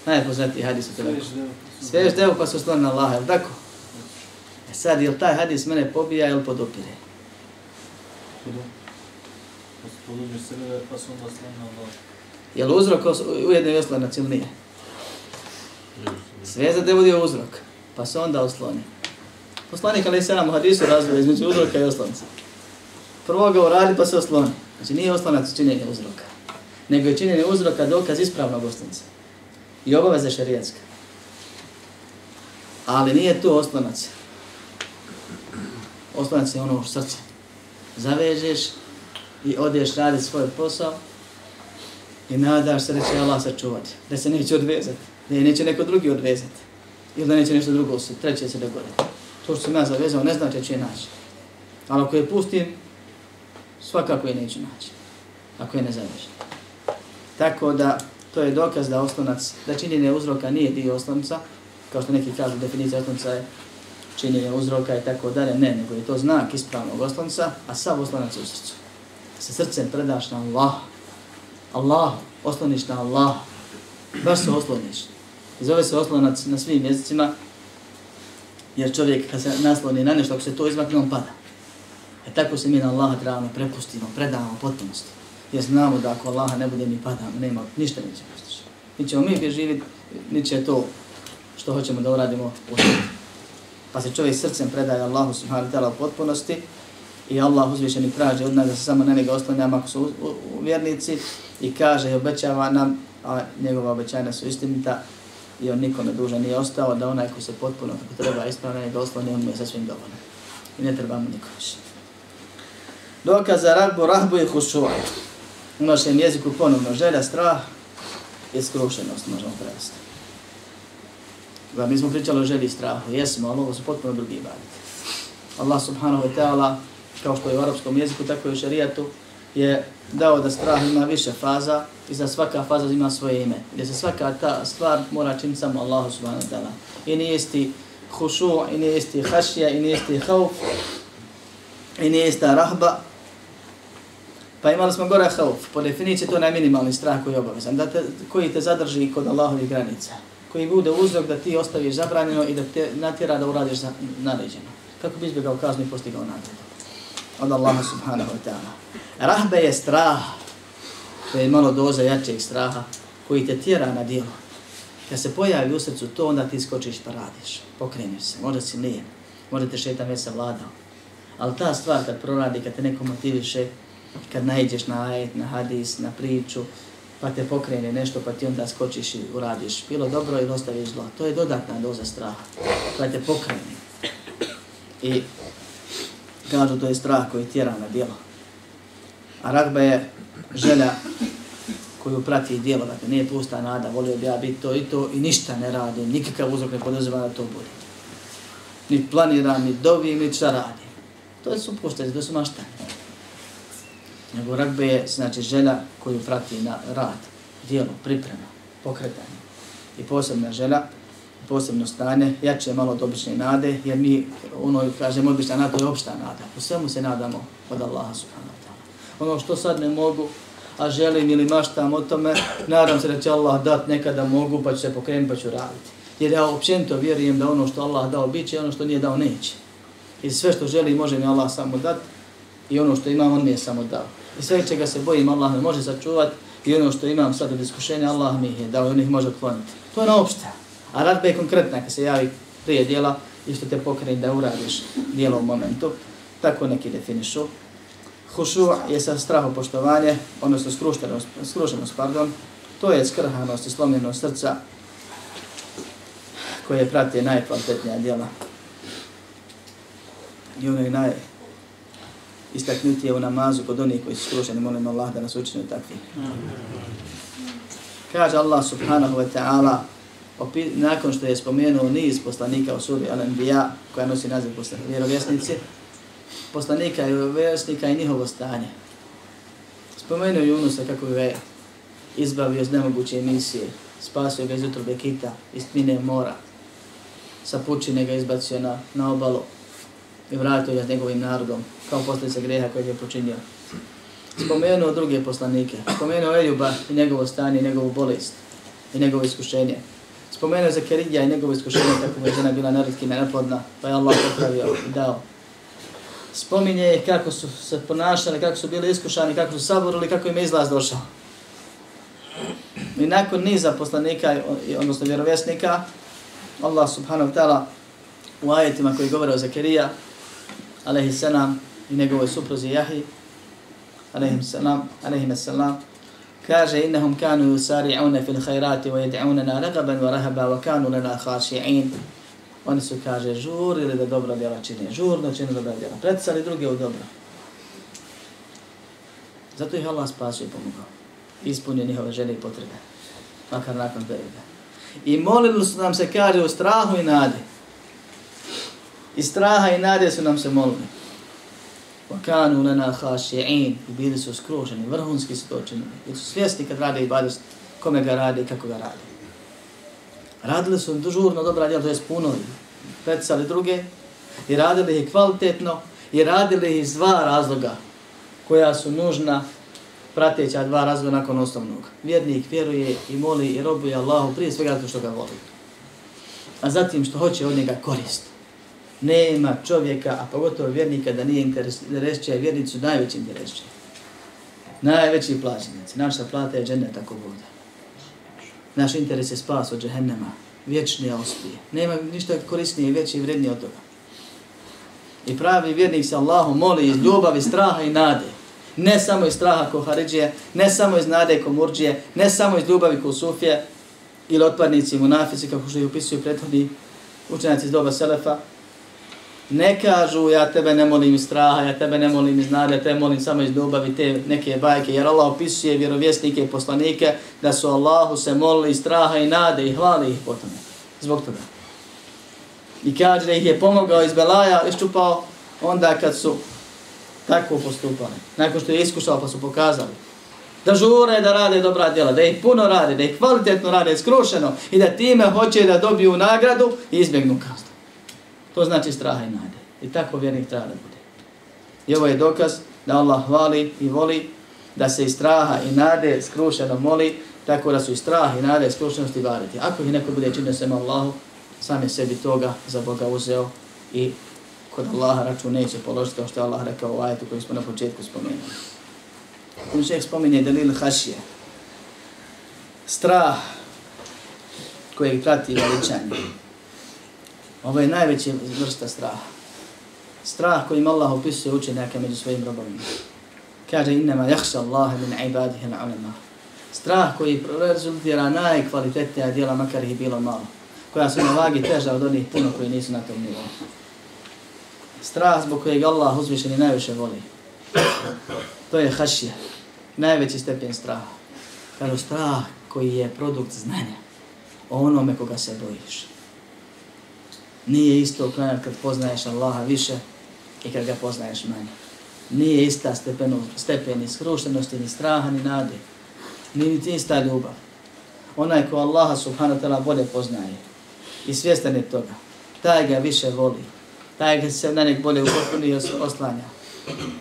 Najpoznatiji hadis o tevekula. Sviješ devu pa se osloni na Allaha, je tako? E sad, je taj hadis mene pobija na Allaha. Je li uzrok ujedno i oslonac ili nije? Sve za devu dio uzrok, pa se onda osloni. Poslanik ali se nam u hadisu razvoja između uzroka i oslonca. Prvo ga uradi pa se osloni. Znači nije oslonac činjenje uzroka, nego je činjenje uzroka dokaz ispravnog oslonca. I obaveza šarijatska. Ali nije to oslonac. Oslonac se ono u srce. Zavežeš i odeš raditi svoj posao i nadaš se da će Allah sačuvati, da se neće odvezati, da je neće neko drugi odvezati ili da neće nešto drugo se, treće se dogoditi. To što sam ja zavezao ne znači da će je naći. Ali ako je pustim, svakako je neću naći. Ako je ne zavežem. Tako da, to je dokaz da oslonac, da činjenje uzroka nije dio oslonca, kao što neki kažu, definicija oslonca je činjenje uzroka i tako dalje. Ne, nego je to znak ispravnog oslanca, a sav oslanac u srcu. Sa srcem predaš na Allah. Allah, osloniš na Allah. Baš se osloniš. I zove se oslonac na svim jezicima, jer čovjek kad se nasloni na nešto, ako se to izmakne, on pada. E tako se mi na Allaha trebamo prepustimo, predamo potpunosti. Jer znamo da ako Allaha ne bude mi padamo, nema, ništa neće postići. Mi ćemo mi živjeti, niće to što hoćemo da uradimo uspjeti. Pa se čovjek srcem predaje Allahu subhanahu wa ta'ala u potpunosti i Allah uzvišeni traži od nas da se samo na njega oslanjamo ako su u, u, u vjernici i kaže i obećava nam, a njegova obećanja su istinita i on nikome dužan nije ostao, da onaj ko se potpuno kako treba ispravno njega oslani, on mu je sasvim dovoljno. I ne trebamo niko više. Dokaz za rahbu, rahbu i hušuaj. U našem jeziku ponovno želja, strah i skrušenost možemo prevesti. Da, mi smo pričali o želji i strahu, jesmo, ali ovo su potpuno drugi ibadeti. Allah subhanahu wa ta'ala, kao što je u arapskom jeziku, tako i u šarijatu, je dao da strah ima više faza i za svaka faza ima svoje ime. Gdje se svaka ta stvar mora činiti samo Allahu subhanahu wa ta'ala. I nije isti hušu, i nije isti hašija, i nije isti hauf, i nije ista rahba. Pa imali smo gore hauf. Po definiciji to je najminimalni strah koji je obavezan. Da te, koji te zadrži kod Allahovih granica. Koji bude uzrok da ti ostaviš zabranjeno i da te natjera da uradiš naređeno. Kako bi izbjegao kaznu i postigao nagradu? Od Allaha subhanahu wa ta'ala. Rahbe je strah, to je malo doza jačeg straha, koji te tjera na dijelo. Kad se pojavi u srcu to, onda ti skočiš pa radiš, pokreneš se, možda si lijen, možda te šetan već savladao. Ali ta stvar kad proradi, kad te neko motiviše, kad najđeš na ajet, na hadis, na priču, pa te pokrene nešto, pa ti onda skočiš i uradiš bilo dobro ili ostaviš zlo. To je dodatna doza straha, koja te pokrene. I kažu to je strah koji tjera na djelo. A ragba je želja koju prati djelo, dakle nije pusta nada, volio bi ja biti to i to i ništa ne radim, nikakav uzrok ne poduzima da to bude. Ni planiram, ni dovim, ni šta radim. To je supuštanje, to su maštanje. Nego ragbe je znači želja koju prati na rad, dijelo, priprema, pokretanje. I posebna želja, posebno stanje, jače je malo od obične nade, jer mi, ono, kažemo, obična nada, je opšta nada. U svemu se nadamo od Allaha subhanahu wa ta'ala. Ono što sad ne mogu, a želim ili maštam o tome, nadam se da će Allah dat nekada mogu, pa ću se pokrenuti, pa ću raditi. Jer ja općenito vjerujem da ono što Allah dao bit će, ono što nije dao neće. I sve što želi može mi Allah samo dati i ono što imam on mi je samo dao. I sve čega se bojim Allah me može sačuvati i ono što imam sad od iskušenja Allah mi je dao i on ih može otkloniti. To je na opšte. A radba je konkretna kad se javi prije dijela i što te pokreni da uradiš dijelo u momentu. Tako neki definišu. Hušu je sa strahopoštovanje, odnosno skrušenost, skrušenost, pardon. To je skrhanost i slomljenost srca koje prati najkvalitetnija djela. I ono je naj istaknutije u namazu kod onih koji su skrušeni, molim Allah da nas učinu takvi. Kaže Allah subhanahu wa ta'ala, nakon što je spomenuo niz poslanika u suri Al-Anbiya, koja nosi naziv vjerovjesnici, poslanika i vjerovjesnika i njihovo stanje. Spomenuo Junusa kako ga je izbavio iz nemoguće emisije, spasio ga iz utrobe kita, iz tmine mora, sa pučine ga izbacio na, na obalu i vratio ga njegovim narodom kao posljedica greha koji je počinio. Spomenuo druge poslanike, spomenuo Eljuba i njegovo stanje, i njegovu bolest i njegovo iskušenje. Spomenuo Zakarija i njegovo iskušenje kako mu je žena bila naredki neplodna, pa je Allah popravio i dao. Spominje kako su se ponašali, kako su bili iskušani, kako su saborili, kako im je izlaz došao. I nakon niza poslanika, odnosno vjerovjesnika, Allah subhanahu wa ta'ala u ajetima koji govore o Zakarija, alaihi salam, i njegovoj supruzi Jahi, alaihi salam, alaihi salam, kaže innahum kanu yusari'una fil khairati wa yad'unana ragaban wa rahaba wa kanu lana khashi'in. Oni su, kaže, žurili da dobro djela čine, žurno čine dobra djela, predsali druge u dobro. Zato ih Allah spasio i pomogao. Ispunio njihove žele i potrebe. Makar nakon perioda. I molili su nam se, kaže, u strahu i nadi. I straha i nade su nam se molili. وَكَانُوا لَنَا خَاشِعِينَ I bili su skruženi, vrhunski su to činili. Bili su svjesni kad rade i bade kome ga rade i kako ga rade. Radili su dužurno dobra djela, to je spunuli. Pretisali druge i radili ih kvalitetno i radili ih iz dva razloga koja su nužna prateća dva razloga nakon osnovnog. Vjernik vjeruje i moli i robuje Allahu prije svega to što ga voli. A zatim što hoće od njega korist. Nema čovjeka, a pogotovo vjernika, da nije interesčija, vjernicu najveći interesčija. Najveći plaćenici. Naša plata je džennet ako bude. Naš interes je spas od džehennema. Vječnije ospije. Nema ništa korisnije i veće i vrednije od toga. I pravi vjernik se Allahu moli iz ljubavi, straha i nade. Ne samo iz straha ko Haridžije, ne samo iz nade ko Murđije, ne samo iz ljubavi ko Sufije ili otparnici munafici, kako što ih upisuju prethodni učenjaci iz doba Selefa. Ne kažu ja tebe ne molim iz straha, ja tebe ne molim iz nade, ja tebe molim samo iz ljubavi te neke bajke, jer Allah opisuje vjerovjesnike i poslanike da su Allahu se molili iz straha i nade i hvali ih potom. Zbog toga. I kaže da ih je pomogao iz Belaja, iščupao onda kad su tako postupali. Nakon što je iskušao pa su pokazali. Da žure da rade dobra djela, da ih puno rade, da ih kvalitetno rade, skrušeno i da time hoće da dobiju nagradu i izbjegnu kaznu. To znači straha i nade. I tako vjernik treba da bude. I ovo je dokaz da Allah hvali i voli da se i straha i nade skrušeno moli, tako da su i strah i nade skrušenosti variti. Ako ih neko bude činio sem Allahu, sam je sebi toga za Boga uzeo i kod Allaha račun neće položiti kao što je Allah rekao u ajetu koji smo na početku spomenuli. Kun šeh spominje delil hašije. Strah kojeg prati veličanje. Ovo je najveća vrsta straha. Strah kojim Allah opisuje učenjaka među svojim robovima. Kaže, innama jahša Allah min ibadihi ulama. Strah koji rezultira najkvalitetnija djela, makar ih bilo malo. Koja su na vagi teža od onih puno koji nisu na tom nivou strah zbog kojeg Allah uzvišeni najviše voli. To je hašija, najveći stepen straha. Kažu strah koji je produkt znanja o onome koga se bojiš. Nije isto klanjati kad poznaješ Allaha više i kad ga poznaješ manje. nije ista stepenu, stepeni skrušenosti, ni straha, ni nade. Nije niti ista ljubav. Onaj ko Allaha subhanahu ta'ala bolje poznaje i svjestan je toga, taj ga više voli, taj ga se na nek bolje upotpuni i oslanja,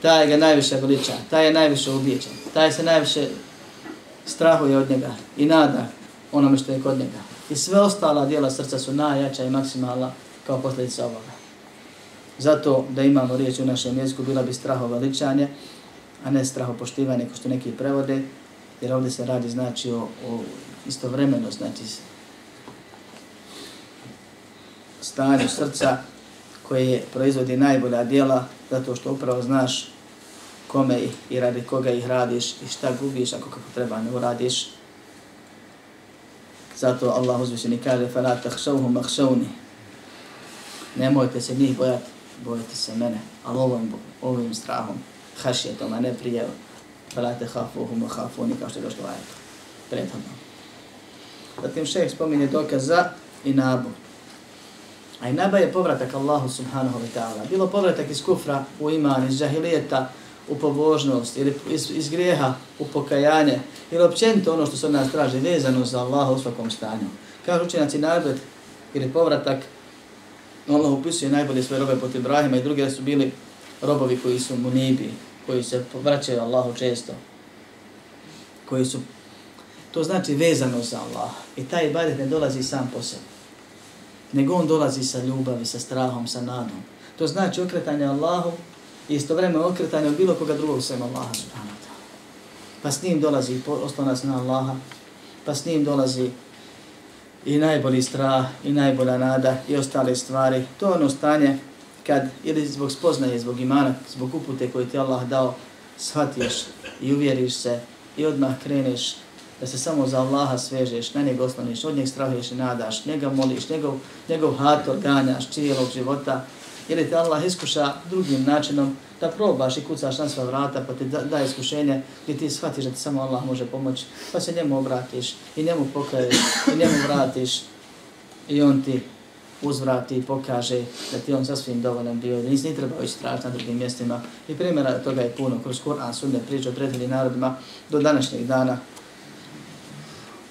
taj ga najviše veliča, taj je najviše ubijećan, taj se najviše strahuje od njega i nada onome što je kod njega. I sve ostala dijela srca su najjača i maksimalna kao posljedica ovoga. Zato da imamo riječ u našem jeziku bila bi straho veličanje, a ne straho poštivanje ko što neki prevode, jer ovdje se radi znači o, o istovremeno, znači stanju srca koje proizvodi najbolja dijela zato što upravo znaš kome i radi koga ih radiš i šta gubiš ako kako treba ne uradiš. Zato Allah uzvišeni kaže فَلَا تَخْشَوْهُ مَخْشَوْنِ nemojte se njih bojati, bojite se mene, ali ovim, ovim strahom, hašjetom, a ne prijevom, felate hafuhum a hafuni, kao što je došlo ajeto, prethodno. Zatim šeheh spominje dokaz za inabu. A inaba je povratak Allahu subhanahu wa ta'ala. Bilo povratak iz kufra u iman, iz džahilijeta, u pobožnost ili iz, iz grijeha u pokajanje ili općenito ono što se od nas traži vezano za Allaha u svakom stanju. Kažu učenjaci nadved ili povratak Allah upisuje najbolje svoje robe pot Ibrahima i drugi su bili robovi koji su munibi, koji se vraćaju Allahu često, koji su, to znači vezano za Allah. I taj ibadet ne dolazi sam po sebi, nego on dolazi sa ljubavi, sa strahom, sa nadom. To znači okretanje Allahu i istovremeno okretanje od bilo koga drugog sem Allaha subhanahu wa ta'ala. Pa s njim dolazi oslonac na Allaha, pa s njim dolazi i najbolji strah, i najbolja nada, i ostale stvari. To je ono stanje kad ili zbog spoznaje, zbog imana, zbog upute koje ti Allah dao, shvatiš i uvjeriš se i odmah kreneš da se samo za Allaha svežeš, na njega osloniš, od njeg strahuješ i nadaš, njega moliš, njegov, njegov hator ganjaš cijelog života, ili te Allah iskuša drugim načinom da probaš i kucaš na sva vrata pa ti da, da iskušenje gdje ti shvatiš da ti samo Allah može pomoći pa se njemu obratiš i njemu pokaješ i njemu vratiš i on ti uzvrati i pokaže da ti on sasvim dovoljan bio, da nisi ni trebao ići tražiti na drugim mjestima. I primjera toga je puno kroz Kur'an, sunne, priče o predivnim narodima do današnjeg dana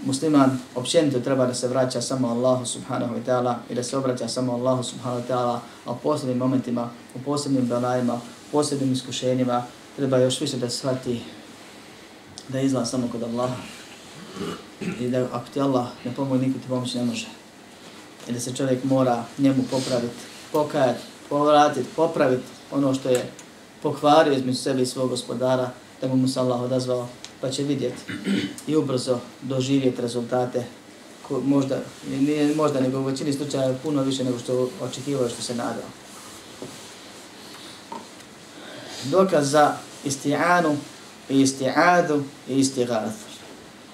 musliman općenito treba da se vraća samo Allahu subhanahu wa ta'ala i da se obraća samo Allahu subhanahu wa ta'ala, a u posebnim momentima, u posebnim belajima, u posebnim iskušenjima, treba još više da shvati da je izlaz samo kod Allaha. I da ako ti Allah ne pomoći, niko ti pomoći ne može. I da se čovjek mora njemu popraviti, pokajati, povratiti, popraviti ono što je pokvario između sebe i svog gospodara, da mu se Allah odazvao pa će vidjeti i ubrzo doživjeti rezultate ko, možda, nije možda nego u većini slučaja puno više nego što očekivao što se nadao. Dokaz za isti'anu i isti'adu i isti'adu.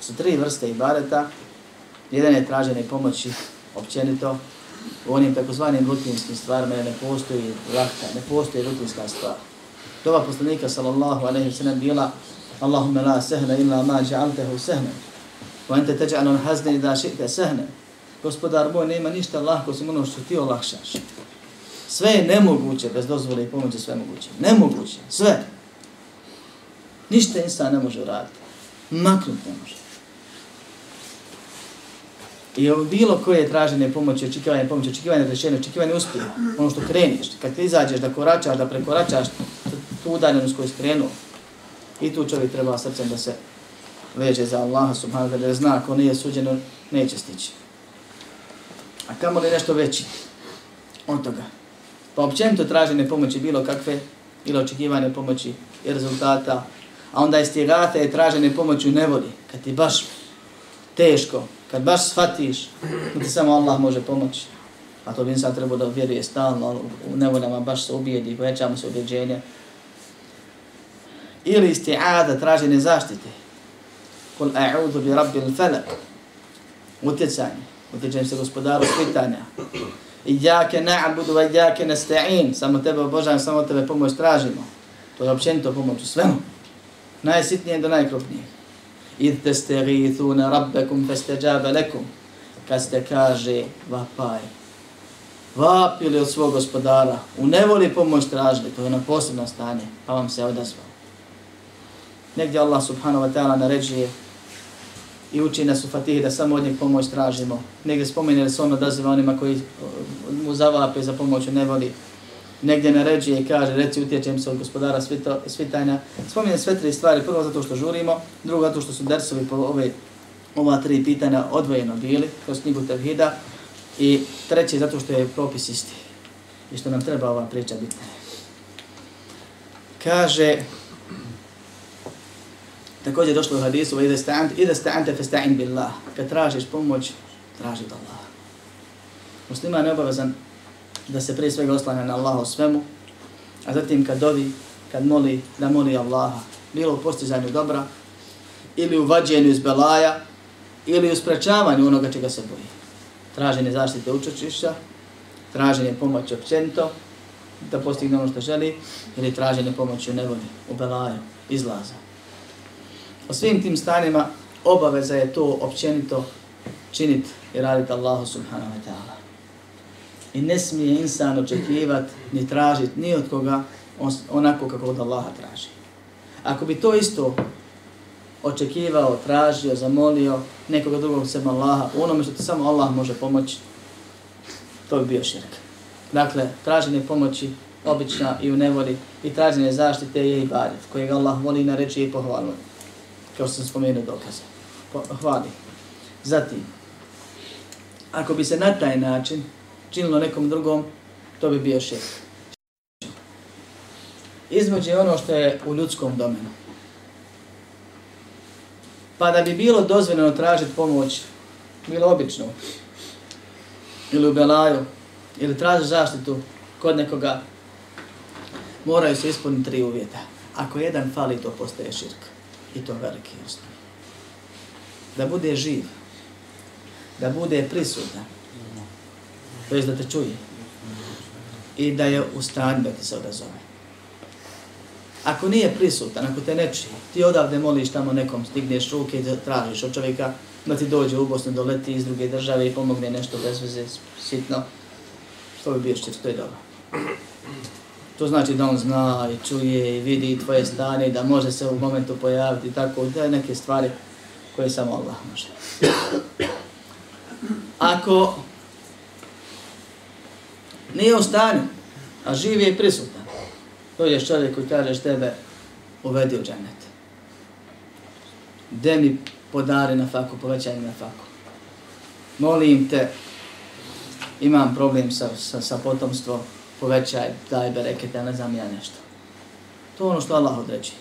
Su tri vrste ibadeta. Jedan je traženje pomoći općenito u onim takozvanim rutinskim stvarima ne postoji lahka, ne postoji rutinska stvar. Dova poslanika sallallahu alaihi wa sallam bila Allahumma la sehna illa ma ja'altahu sehna. Wa anta teđa'anu hazne i da ši'te. Gospodar moj, nema ništa lahko osim ono što ti olakšaš. Sve je nemoguće bez dozvole i pomoći sve moguće. Nemoguće, sve. Ništa insan ne može uraditi. Maknut ne može. I ovo bilo koje traženje pomoći, očekivanje pomoći, očekivanje rešenja, očekivanje uspjeha, ono što kreneš, kad ti izađeš da koračaš, da prekoračaš tu udaljenost koju skrenuo, I tu čovjek treba srcem da se veže za Allaha subhanahu wa ta'ala, zna ako nije suđeno, neće stići. A kamo li nešto veći od toga? Pa općenito traženje pomoći bilo kakve, ili očekivanje pomoći i rezultata, a onda je stjegate i traženje pomoći u nevoli, kad ti baš teško, kad baš shvatiš, da ti samo Allah može pomoći. A to bi insan trebao da vjeruje stalno, u nevoljama baš se ubijedi, povećamo se ubjeđenje, ili isti'ada traženje zaštite. Kul a'udhu bi rabbil falak. Utjecanje. Utjecanje se gospodaru svitanja. Iđake na'budu wa iđake nasta'in. Samo tebe obožavam, samo tebe pomoć tražimo. To je općenito pomoć u svemu. Najsitnije do najkrupnije. Id te steghithuna rabbekum festeđabe lekum. Kad ste kaže vapaj. vapili od svog gospodara, u nevoli pomoć tražili, to je ono posebno stanje, pa vam se odazvao. Negdje Allah subhanahu wa ta'ala naređuje i uči nas u Fatihi da samo od njeg pomoć tražimo. Negdje spominje da se on odaziva onima koji uh, mu zavape za pomoć u nevoli. Negdje naređuje i kaže, reci utječem se od gospodara svito, svitanja. Spominje sve tri stvari, prvo zato što žurimo, drugo zato što su dersovi po ove, ova tri pitanja odvojeno bili kroz knjigu Tevhida i treće zato što je propis isti i što nam treba ova priča biti. Kaže, također došlo u hadisu, ide sta'ant, ide sta'ante fe sta'in billah. Kad tražiš pomoć, traži od Allaha. Musliman je obavezan da se prije svega oslanja na Allaha u svemu, a zatim kad dovi, kad moli, da moli Allaha, bilo u postizanju dobra, ili u vađenju iz belaja, ili u sprečavanju onoga čega se boji. Traženje zaštite učečišća, traženje pomoći općenito, da postigne ono što želi, ili traženje pomoći u nevodi, u belaju, izlaza. O svim tim stanima obaveza je to općenito činiti i raditi Allahu subhanahu wa ta'ala. I ne smije insan očekivati ni tražiti ni od koga onako kako od Allaha traži. Ako bi to isto očekivao, tražio, zamolio nekoga drugog sem Allaha, u onome što ti samo Allah može pomoći, to bi bio širk. Dakle, traženje pomoći obična i u nevoli i traženje zaštite je ibadet, kojeg Allah voli na reči i pohvaluje. Kao što sam spomenuo dokaze. Po, hvali. Zatim, ako bi se na taj način činilo nekom drugom, to bi bio širk. Između je ono što je u ljudskom domenu. Pa da bi bilo dozvoljeno tražiti pomoć, bilo obično, ili u Belaju, ili traži zaštitu kod nekoga, moraju se ispuniti tri uvjeta. Ako jedan fali, to postaje širk. I to veliki osnovi. Da bude živ, da bude prisutan, to je da te čuje, i da je u stanju da ti se odazove. Ako nije prisutan, ako te ne čuje, ti odavde moliš tamo nekom, stigneš ruke i tražiš od čovjeka da ti dođe u Bosnu, doleti iz druge države i pomogne nešto bez veze, sitno, što bi bio što to je dobro. To znači da on zna i čuje i vidi tvoje stanje, da može se u momentu pojaviti tako, da je neke stvari koje samo Allah može. Ako nije u stanju, a živ je i prisutan, to je čovjek koji kažeš tebe uvedi u džennet. De mi podari na faku, povećaj mi na faku. Molim te, imam problem sa, sa, sa potomstvom, povećaj, daj berekete, ne znam ja nešto. To je ono što Allah određi.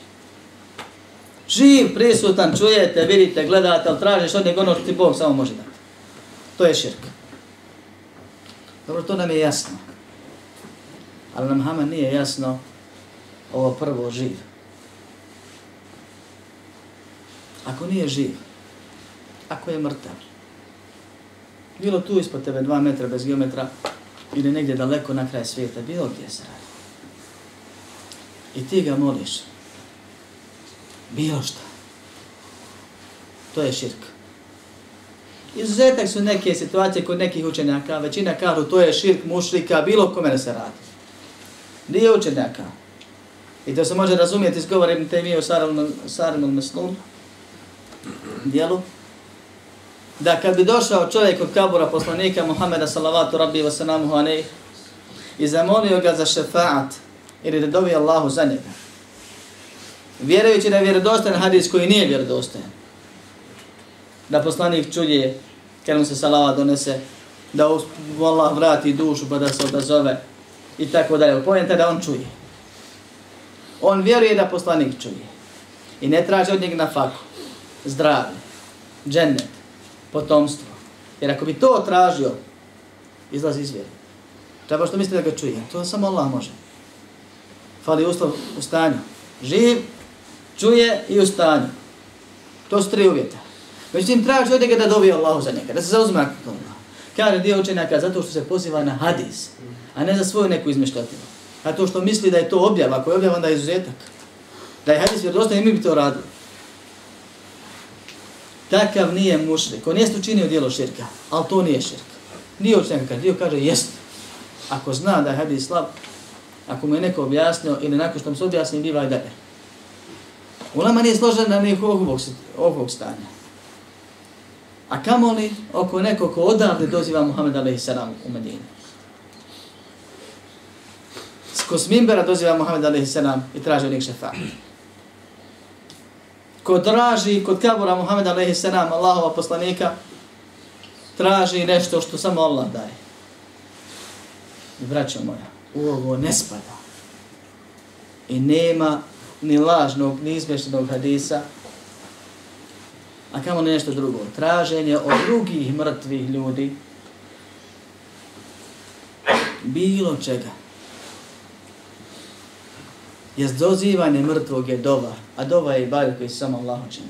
Živ, prisutan, čujete, vidite, gledate, ali tražiš od njega ono što ti Bog samo može dati. To je širk. Dobro, to nam je jasno. Ali nam Hama nije jasno ovo prvo živ. Ako nije živ, ako je mrtav, bilo tu ispod tebe dva metra bez geometra ili negdje daleko na kraj svijeta, bilo gdje se radi. I ti ga moliš. Bilo šta. To je širk. Izuzetak su neke situacije kod nekih učenjaka, većina kažu to je širk mušrika, bilo kome da se radi. Nije učenjaka. I to se može razumjeti iz govora Ibn Taymiyyah u Sarimul Meslum, dijelu, da kad bi došao čovjek od kabura poslanika Muhammeda sallavatu rabbi wa salamuhu anej i zamolio ga za šefaat ili da dovi Allahu za njega, vjerujući da je vjerodostajan hadis koji nije vjerodostajan, da poslanik čuje kad mu se salava donese, da Allah vrati dušu pa da se odazove i tako dalje. Pojenta da on čuje. On vjeruje da poslanik čuje. I ne traži od njega na faku, zdravlje, džennet, potomstvo. Jer ako bi to tražio, izlazi iz vjeri. Treba što mislite da ga čuje. To samo Allah može. Fali uslov u stanju. Živ, čuje i u stanju. To su tri uvjeta. Međutim, traži od njega da dobije Allahu za njega, da se zauzme ako Allah. Kaže dio učenjaka zato što se poziva na hadis, a ne za svoju neku izmišljatinu. A to što misli da je to objava, ako je objava, onda je izuzetak. Da je hadis vjerodostan, mi bi to radili. Takav nije mušrik. On jeste učinio dijelo širka, ali to nije širk. Dio kad dio kaže jest. ako zna da je hadis slab, ako mu je neko objasnio ili nakon što mu se objasni, biva i dalje. Ulema nije složena na nekog ovog, ovog stanja. A kamo li oko nekog ko odavde doziva Muhammed a.s. u Medinu? Ko s Mimbera doziva Muhammed a.s. i traži od njih šefa. Ko traži kod kabura Muhammed a.s. Allahova poslanika, traži nešto što samo Allah daje. I braćo moja, u ovo ne spada. I nema ni lažnog, ni izmještenog hadisa, a kamo ne nešto drugo. Traženje od drugih mrtvih ljudi, bilo čega. Jer dozivanje mrtvog je dova, a dova je i koji samo Allah čini.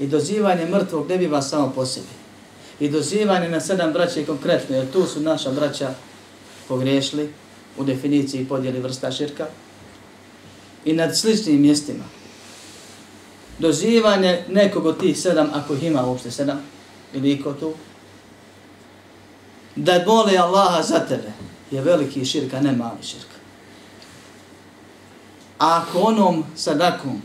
I dozivanje mrtvog ne biva samo po sebi. I dozivanje na sedam braća je konkretno, jer tu su naša braća pogrešili u definiciji podjeli vrsta širka i nad sličnim mjestima. Dozivanje nekog od tih sedam, ako ih ima uopšte sedam, ili iko tu, da mole Allaha za tebe, je veliki širka, ne mali širka. A ako onom sadakom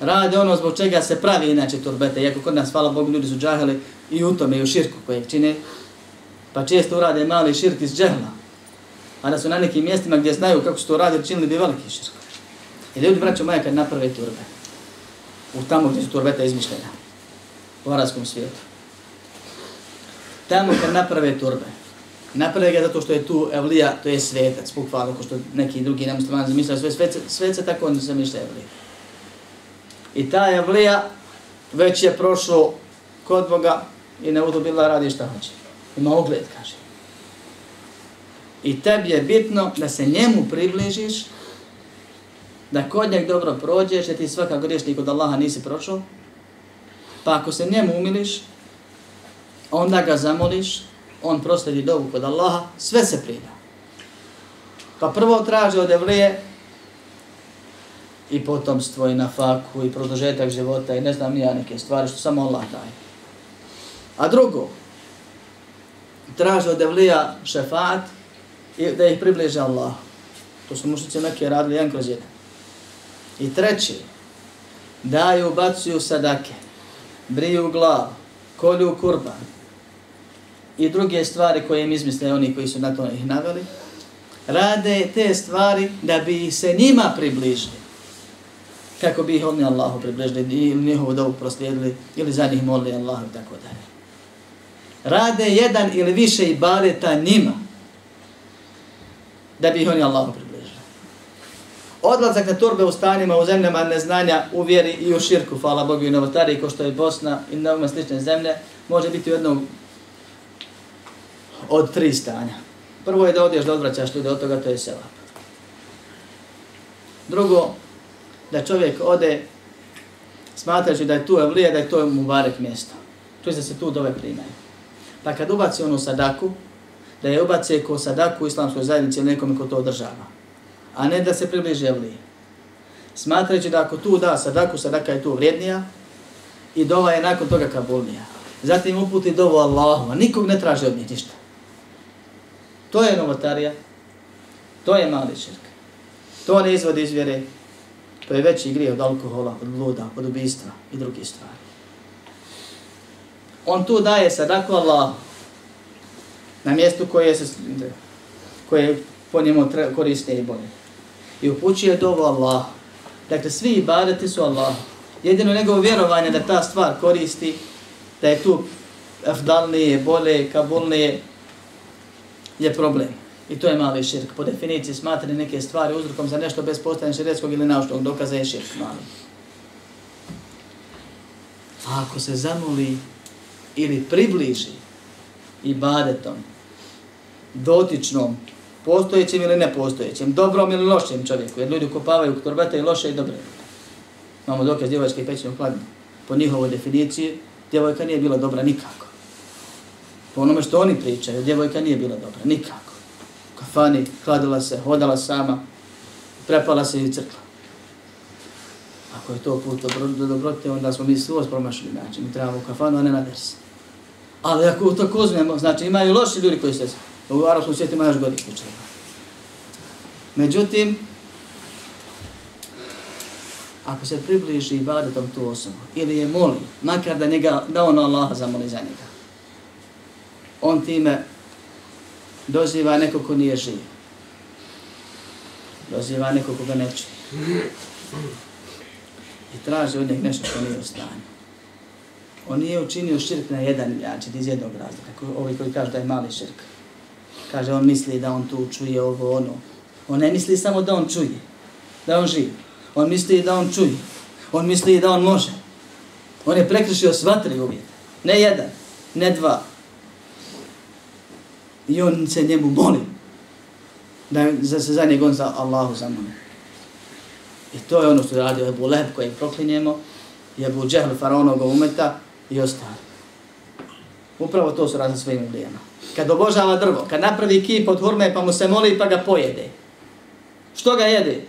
rade ono zbog čega se pravi inače turbete, iako kod nas, hvala Bogu, ljudi su džaheli i u tome i u širku koje čine, pa često urade mali širk iz džehla, a da su na nekim mjestima gdje znaju kako su to radili, činili bi veliki širk. I ljudi, braćo moja, kad naprave turbe, u tamo gdje su turbeta izmišljena, u arabskom svijetu, tamo kad naprave turbe, naprave ga zato što je tu evlija, to je svetac, bukvalno, ko što neki drugi nemuslimani zamišljaju sve svece, svece, tako onda se mišlja evlija. I ta evlija već je prošlo kod Boga i ne udobila radi šta hoće. Ima ogled, kaže. I tebi je bitno da se njemu približiš, da kod njeg dobro prođeš, jer ti svaka griješnik od Allaha nisi prošao, pa ako se njemu umiliš, onda ga zamoliš, on prosledi dovu kod Allaha, sve se prida. Pa prvo traži od Evlije i potomstvo i na faku i produžetak života i ne znam nija neke stvari što samo Allah daje. A drugo, traži od Evlija šefat i da ih približe Allah. To su mušice neke radili jedan kroz jedan. I treći, daju, bacuju sadake, briju glavu, kolju kurban i druge stvari koje im izmisle oni koji su na to ih naveli, rade te stvari da bi se njima približili. Kako bi ih oni Allahu približili ili njihovu dobu proslijedili ili za njih molili Allahu i tako dalje. Rade jedan ili više ibadeta njima da bi ih oni Allahu približili odlazak na turbe u stanima u zemljama neznanja u vjeri i u širku, hvala Bogu i novotari, ko što je Bosna i mnogima slične zemlje, može biti u jednom od tri stanja. Prvo je da odješ da odvraćaš ljude od toga, to je sela. Drugo, da čovjek ode smatrajući da je tu evlija, da je to mubarek mjesto. To se da se tu dove primaju. Pa kad ubaci onu sadaku, da je ubaci ko sadaku u islamskoj zajednici ili nekom ko to održava a ne da se približi evlije. Smatrajući da ako tu da sadaku, sadaka je tu vrijednija i dova je nakon toga kabulnija. Zatim uputi dovu Allahu, a nikog ne traži od njih ništa. To je novotarija, to je mali širk. To ne izvodi iz vjere, to je veći grije od alkohola, od luda, od ubistva i drugih stvari. On tu daje sadaku Allahu na mjestu koje se koje po njemu koriste i bolje i upućuje dovu Allah. Dakle, svi ibadeti su Allah. Jedino njegovo vjerovanje da ta stvar koristi, da je tu afdalnije, bolje, kabulnije, je problem. I to je mali širk. Po definiciji smatrani neke stvari uzrokom za nešto bez postanja širetskog ili naučnog dokaza je širk mali. A ako se zamoli ili približi ibadetom, dotičnom, postojećim ili nepostojećim, dobrom ili lošim čovjeku, jer ljudi kopavaju korbete i loše i dobre. Imamo dokaz djevočke pećine u hladnu. Po njihovoj definiciji, djevojka nije bila dobra nikako. Po onome što oni pričaju, djevojka nije bila dobra nikako. Kafani, hladila se, hodala sama, prepala se i crkla. Ako je to put do dobrote, onda smo mi svoj promašili način. Mi trebamo u kafanu, a ne na vers. Ali ako to kozmemo, znači imaju loši ljudi koji se U arabskom svijetu ima još godi slučajeva. Međutim, ako se približi ibadetom tu osobu, ili je moli, makar da, njega, da on Allaha zamoli za njega, on time doziva neko ko nije živ. Doziva neko koga ne čuje. I traži od njeg nešto što nije u stanju. On nije učinio širk na jedan način iz jednog razloga. Ovi koji kažu da je mali širk. Kaže, on misli da on tu čuje ovo, ono. On ne misli samo da on čuje, da on živi. On misli da on čuje. On misli da on može. On je prekrišio sva tri uvjeta. Ne jedan, ne dva. I on se njemu moli. Da se za njeg on za Allahu zamoli. I to je ono što je radio Ebu Leheb koji proklinjemo. I Ebu Džehl faraonog umeta i ostali. Upravo to su razne svojim uvijema. Kad obožava drvo, kad napravi kip od hurme pa mu se moli pa ga pojede. Što ga jede?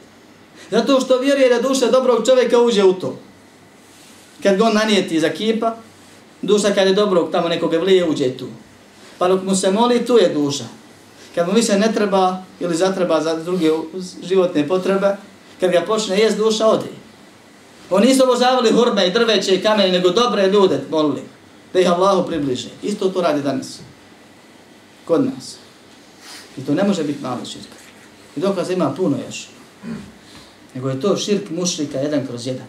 Zato što vjeruje da duša dobrog čovjeka uđe u to. Kad ga on nanijeti za kipa, duša kad je dobrog tamo nekoga vlije uđe tu. Pa dok mu se moli, tu je duša. Kad mu više ne treba ili zatreba za druge životne potrebe, kad ga počne jest duša, odi. Oni nisu obožavali hurme i drveće i kamene, nego dobre ljude molili. Da ih Allahu približe. Isto to radi danas. Kod nas. I to ne može biti malo širka. I dokaz ima puno još. Nego je to širk mušrika jedan kroz jedan.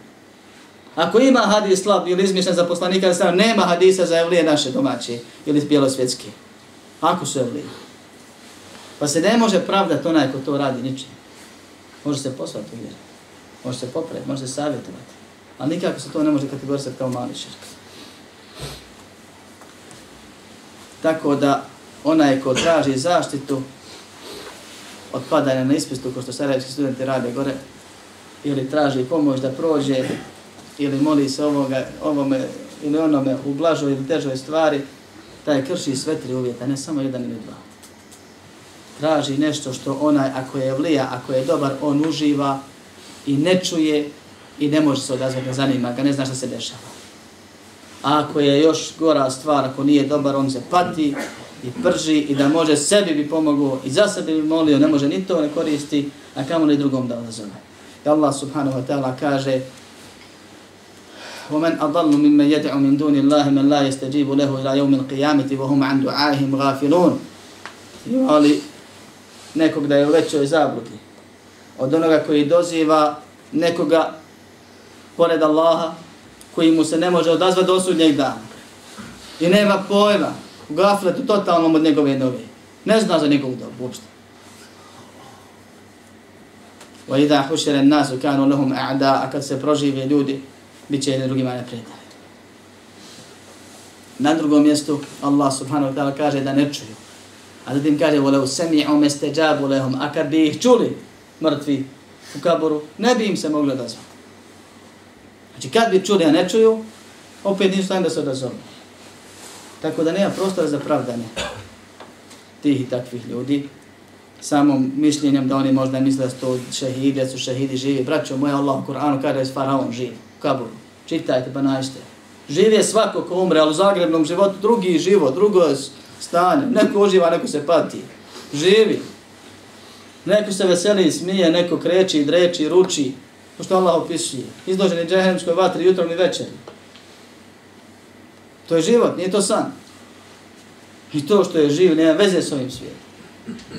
Ako ima hadis slab ili izmišljen za poslanika, sam, nema hadisa za evlije naše domaće ili bjelosvjetske. Ako su evlije. Pa se ne može pravdati onaj ko to radi ničim. Može se poslati u vjeru. Može se popraviti, može se savjetovati. Ali nikako se to ne može kategorisati kao mali širk. Tako da onaj ko traži zaštitu od padanja na ispistu, ko što sarajevski studenti rade gore, ili traži pomoć da prođe, ili moli se ovoga, ovome ili onome u blažoj ili težoj stvari, taj krši sve tri uvjeta, ne samo jedan ili dva. Traži nešto što onaj, ako je vlija, ako je dobar, on uživa i ne čuje i ne može se odazvati, ne zanima ga, ne zna šta se dešava. A ako je još gora stvar, ako nije dobar, on se pati i prži i da može sebi bi pomogao i za sebi bi molio, ne može ni to ne koristi, a kamo li drugom da odazove. I Allah subhanahu wa ta'ala kaže ومن أضل ممن يدعو من دون الله من لا يستجيب له إلى يوم القيامة وهم عن دعائهم غافلون ali nekog da je u većoj zabludi od onoga koji doziva nekoga pored Allaha koji mu se ne može odazvati do sudnjeg dana i nema pojma u gafletu totalnom od njegove nove ne zna za njegovu dobu uopšte وَإِذَا حُشِرَ النَّاسُ كَانُوا لَهُمْ أَعْدَا A kad se prožive ljudi, bit će jedni drugima neprijatelji. Na drugom mjestu Allah subhanahu wa ta'ala kaže da ne čuju. A zatim kaže وَلَوْ سَمِعُوا مَسْتَجَابُ لَهُمْ A kad bi ih čuli mrtvi u kaboru, ne bi im se mogli odazvati. Znači kad bi čuli, a ne čuju, opet nisu da se odazovu. Tako da nema prostora za pravdanje tih i takvih ljudi samom mišljenjem da oni možda misle da su to šehidi, da su šehidi živi. Braćo moja, Allah u Koranu kada je faraon živ, u kaburu. Čitajte pa najšte. Živi je svako ko umre, ali u zagrebnom životu drugi život, drugo stanje. Neko uživa, neko se pati. Živi. Neko se veseli, i smije, neko kreći, dreči, ruči. To što Allah opisuje. Izloženi džehemskoj vatri jutrom i večeri. To je život, nije to san. I to što je živ, nema veze s ovim svijetom.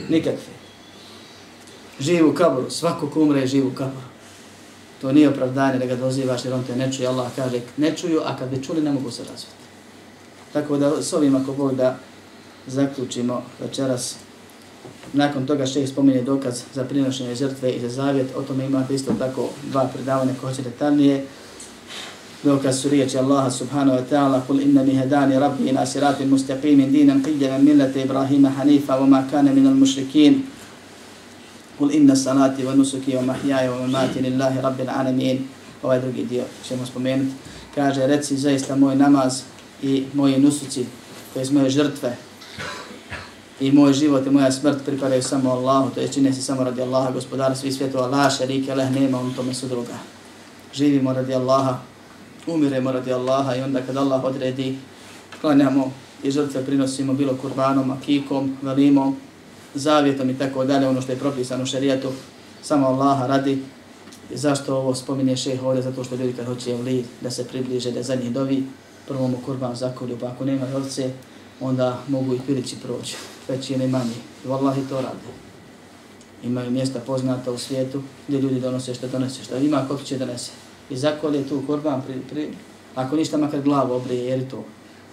Nikakve Živ u kaboru, svako ko umre živi u kaboru. To nije opravdanje da ga dozivaš jer on te ne čuje. Allah kaže ne čuju, a kad bi čuli ne mogu se razviti. Tako da s ovim ako Bog da zaključimo večeras. Nakon toga šeh spominje dokaz za prinošenje žrtve i za zavjet. O tome imate isto tako dva predavanja koje će detaljnije. Dokaz su riječi Allaha subhanahu wa ta'ala Kul inna mi hedani rabbi ina siratim mustaqimin dinan qidjana millete Ibrahima hanifa wa ma kana minal mušrikin. Kul inna salati wa nusuki wa mahjaya wa mamati lillahi rabbil alamin. Ovaj drugi dio ćemo spomenuti. Kaže, reci zaista moj namaz i moji nusuci, to moje žrtve, i moj život i moja smrt pripadaju samo Allahu, to je čine se samo radi Allaha, gospodara svih svjetova, la šarike, leh, nema on tome su druga. Živimo radi Allaha, umiremo radi Allaha i onda kad Allah odredi, klanjamo i žrtve prinosimo bilo kurbanom, akikom, velimom, zavjetom i tako dalje, ono što je propisano u šerijatu, samo Allaha radi. I zašto ovo spominje šeh ovdje? Zato što ljudi kad hoće vlid da se približe, da za njih dovi, prvo mu kurban zakolju, pa ako nema ovce, onda mogu i pilići proći, veći ili manji. I vallahi to radi. Imaju mjesta poznata u svijetu gdje ljudi donose što donose, što ima, ko će donese. I zakolje tu kurban, pri, pri, ako ništa makar glavu obrije, jer to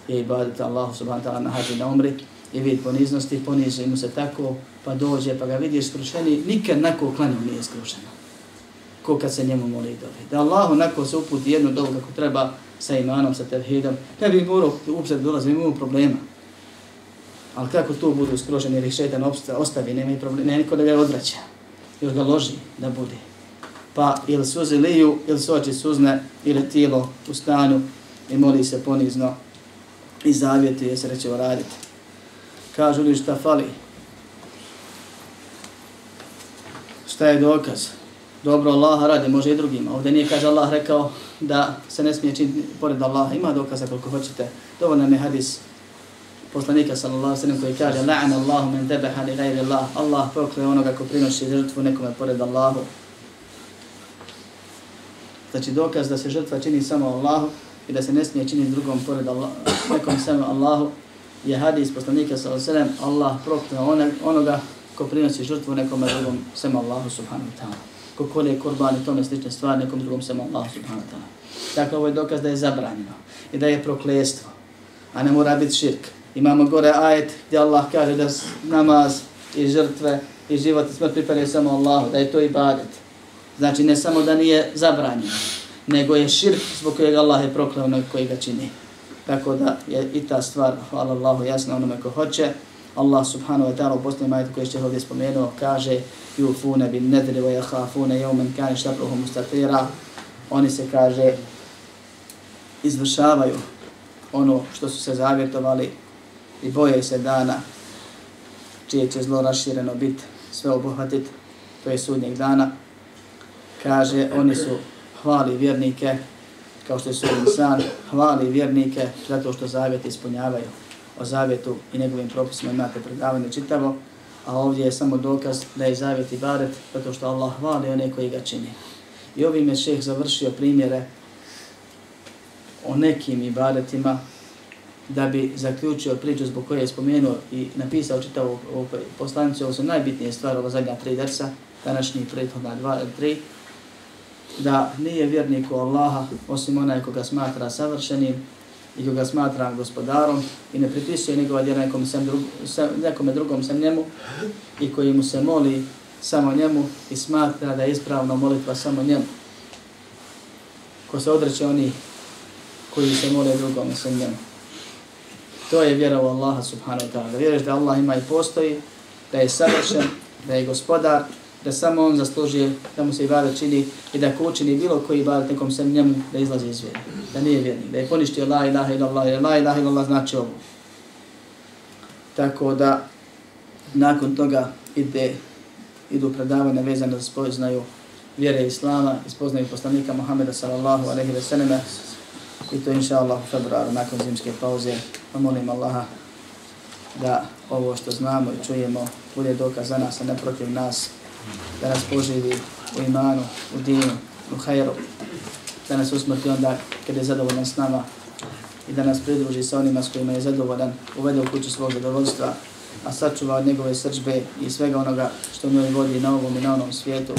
je ibadet Allahu subhanahu ta'ala na hađi na umri i vid poniznosti, poniže mu se tako, pa dođe, pa ga vidiš skrušeni, nikad nako klanju nije skrušeno. Ko kad se njemu moli dobi. Da Allah onako se uputi jednu dobu kako treba sa imanom, sa tevhidom, ne bi morao uopšte dolazi, imamo problema. Ali kako tu budu skroženi ili šetan ostavi, nema i problema, ne niko da ga odvraća. Još ga loži da bude. Pa ili suze liju, ili soči oči suzne, ili tijelo u stanju i moli se ponizno i zavjetuje se reće raditi. Kažu li šta fali? Šta je dokaz? Dobro, Allah radi, može i drugima. Ovdje nije, kaže Allah, rekao da se ne smije činiti pored Allaha. Ima dokaza koliko hoćete. Dovoljno je hadis poslanika sallallahu sallam koji kaže La'ana Allahu men debeha li gajri Allah. Allah prokle onoga ko prinoši žrtvu nekome pored Allahu. Znači dokaz da se žrtva čini samo Allahu i da se ne smije činiti drugom pored Allah, nekom samo Allahu je hadis poslanika sallallahu sallam Allah prokle onoga ko prinosi žrtvu nekom drugom sem Allahu subhanahu wa ta'ala. Ko kolje kurban i tome slične stvari nekom drugom sem Allahu subhanahu wa ta'ala. Dakle, ovo je dokaz da je zabranjeno i da je proklestvo, a ne mora biti širk. Imamo gore ajet gdje Allah kaže da namaz i žrtve i život i smrt pripadaju samo Allahu, da je to ibadet. Znači ne samo da nije zabranjeno, nego je širk zbog kojeg Allah je prokleo onog koji ga čini. Tako da je i ta stvar, hvala Allahu, jasna onome ko hoće. Allah subhanahu wa ta'ala u posljednjem ajetu koji je ovdje spomenuo kaže yufuna bin nadri wa yakhafuna yawman kana sharruhu mustatira. Oni se kaže izvršavaju ono što su se zavjetovali i boje se dana čije će zlo rašireno biti sve obuhvatit, to je sudnjeg dana. Kaže, oni su hvali vjernike, kao što je sudnji san, hvali vjernike zato što zavjete ispunjavaju. O zavjetu i njegovim propisima imate predavanje čitavo, a ovdje je samo dokaz da je zavjet i baret zato što Allah hvali one koji ga čini. I ovim je šeh završio primjere o nekim ibadetima da bi zaključio priču zbog koje je spomenuo i napisao čitavu poslanicu, ovo su najbitnije stvari, ova zadnja tri dersa, današnji prethodna dva tri, da nije vjernik u Allaha osim onaj koga smatra savršenim i koga smatra gospodarom i ne pripisuje njegova djela nekom, sem drug, sem, nekome drugom sem njemu i koji mu se moli samo njemu i smatra da je ispravna molitva samo njemu. Ko se odreće oni koji se mole drugom sem njemu. To je vjera u Allaha subhanahu wa ta'ala. Vjeruješ da Allah ima i postoji, da je savršen, da je gospodar, da samo on zaslužuje da mu se ibadet čini i da ko učini bilo koji ibadet nekom sem njemu da izlazi iz vjera. Da nije vjernik, da je poništio la ilaha ila Allah, la ilaha ila Allah znači ovo. Tako da nakon toga ide, idu predavanja vezane da spoznaju vjere Islama i spoznaju poslanika Muhammeda sallallahu alaihi ve selleme i to inša Allah u februaru nakon zimske pauze. Pa molim Allaha da ovo što znamo i čujemo bude dokaz za nas, a ne protiv nas, da nas poživi u imanu, u dinu, u hajru, da nas usmrti onda kada je zadovoljan s nama i da nas pridruži sa onima s kojima je zadovoljan, uvede u kuću svog zadovoljstva, a sačuva od njegove srđbe i svega onoga što njoj vodi na ovom i na onom svijetu.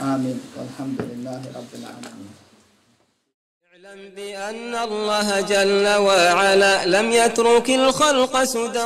Amin. Alhamdulillahi Rabbil Alamin. اعلم بأن الله جل وعلا لم يترك الخلق سدى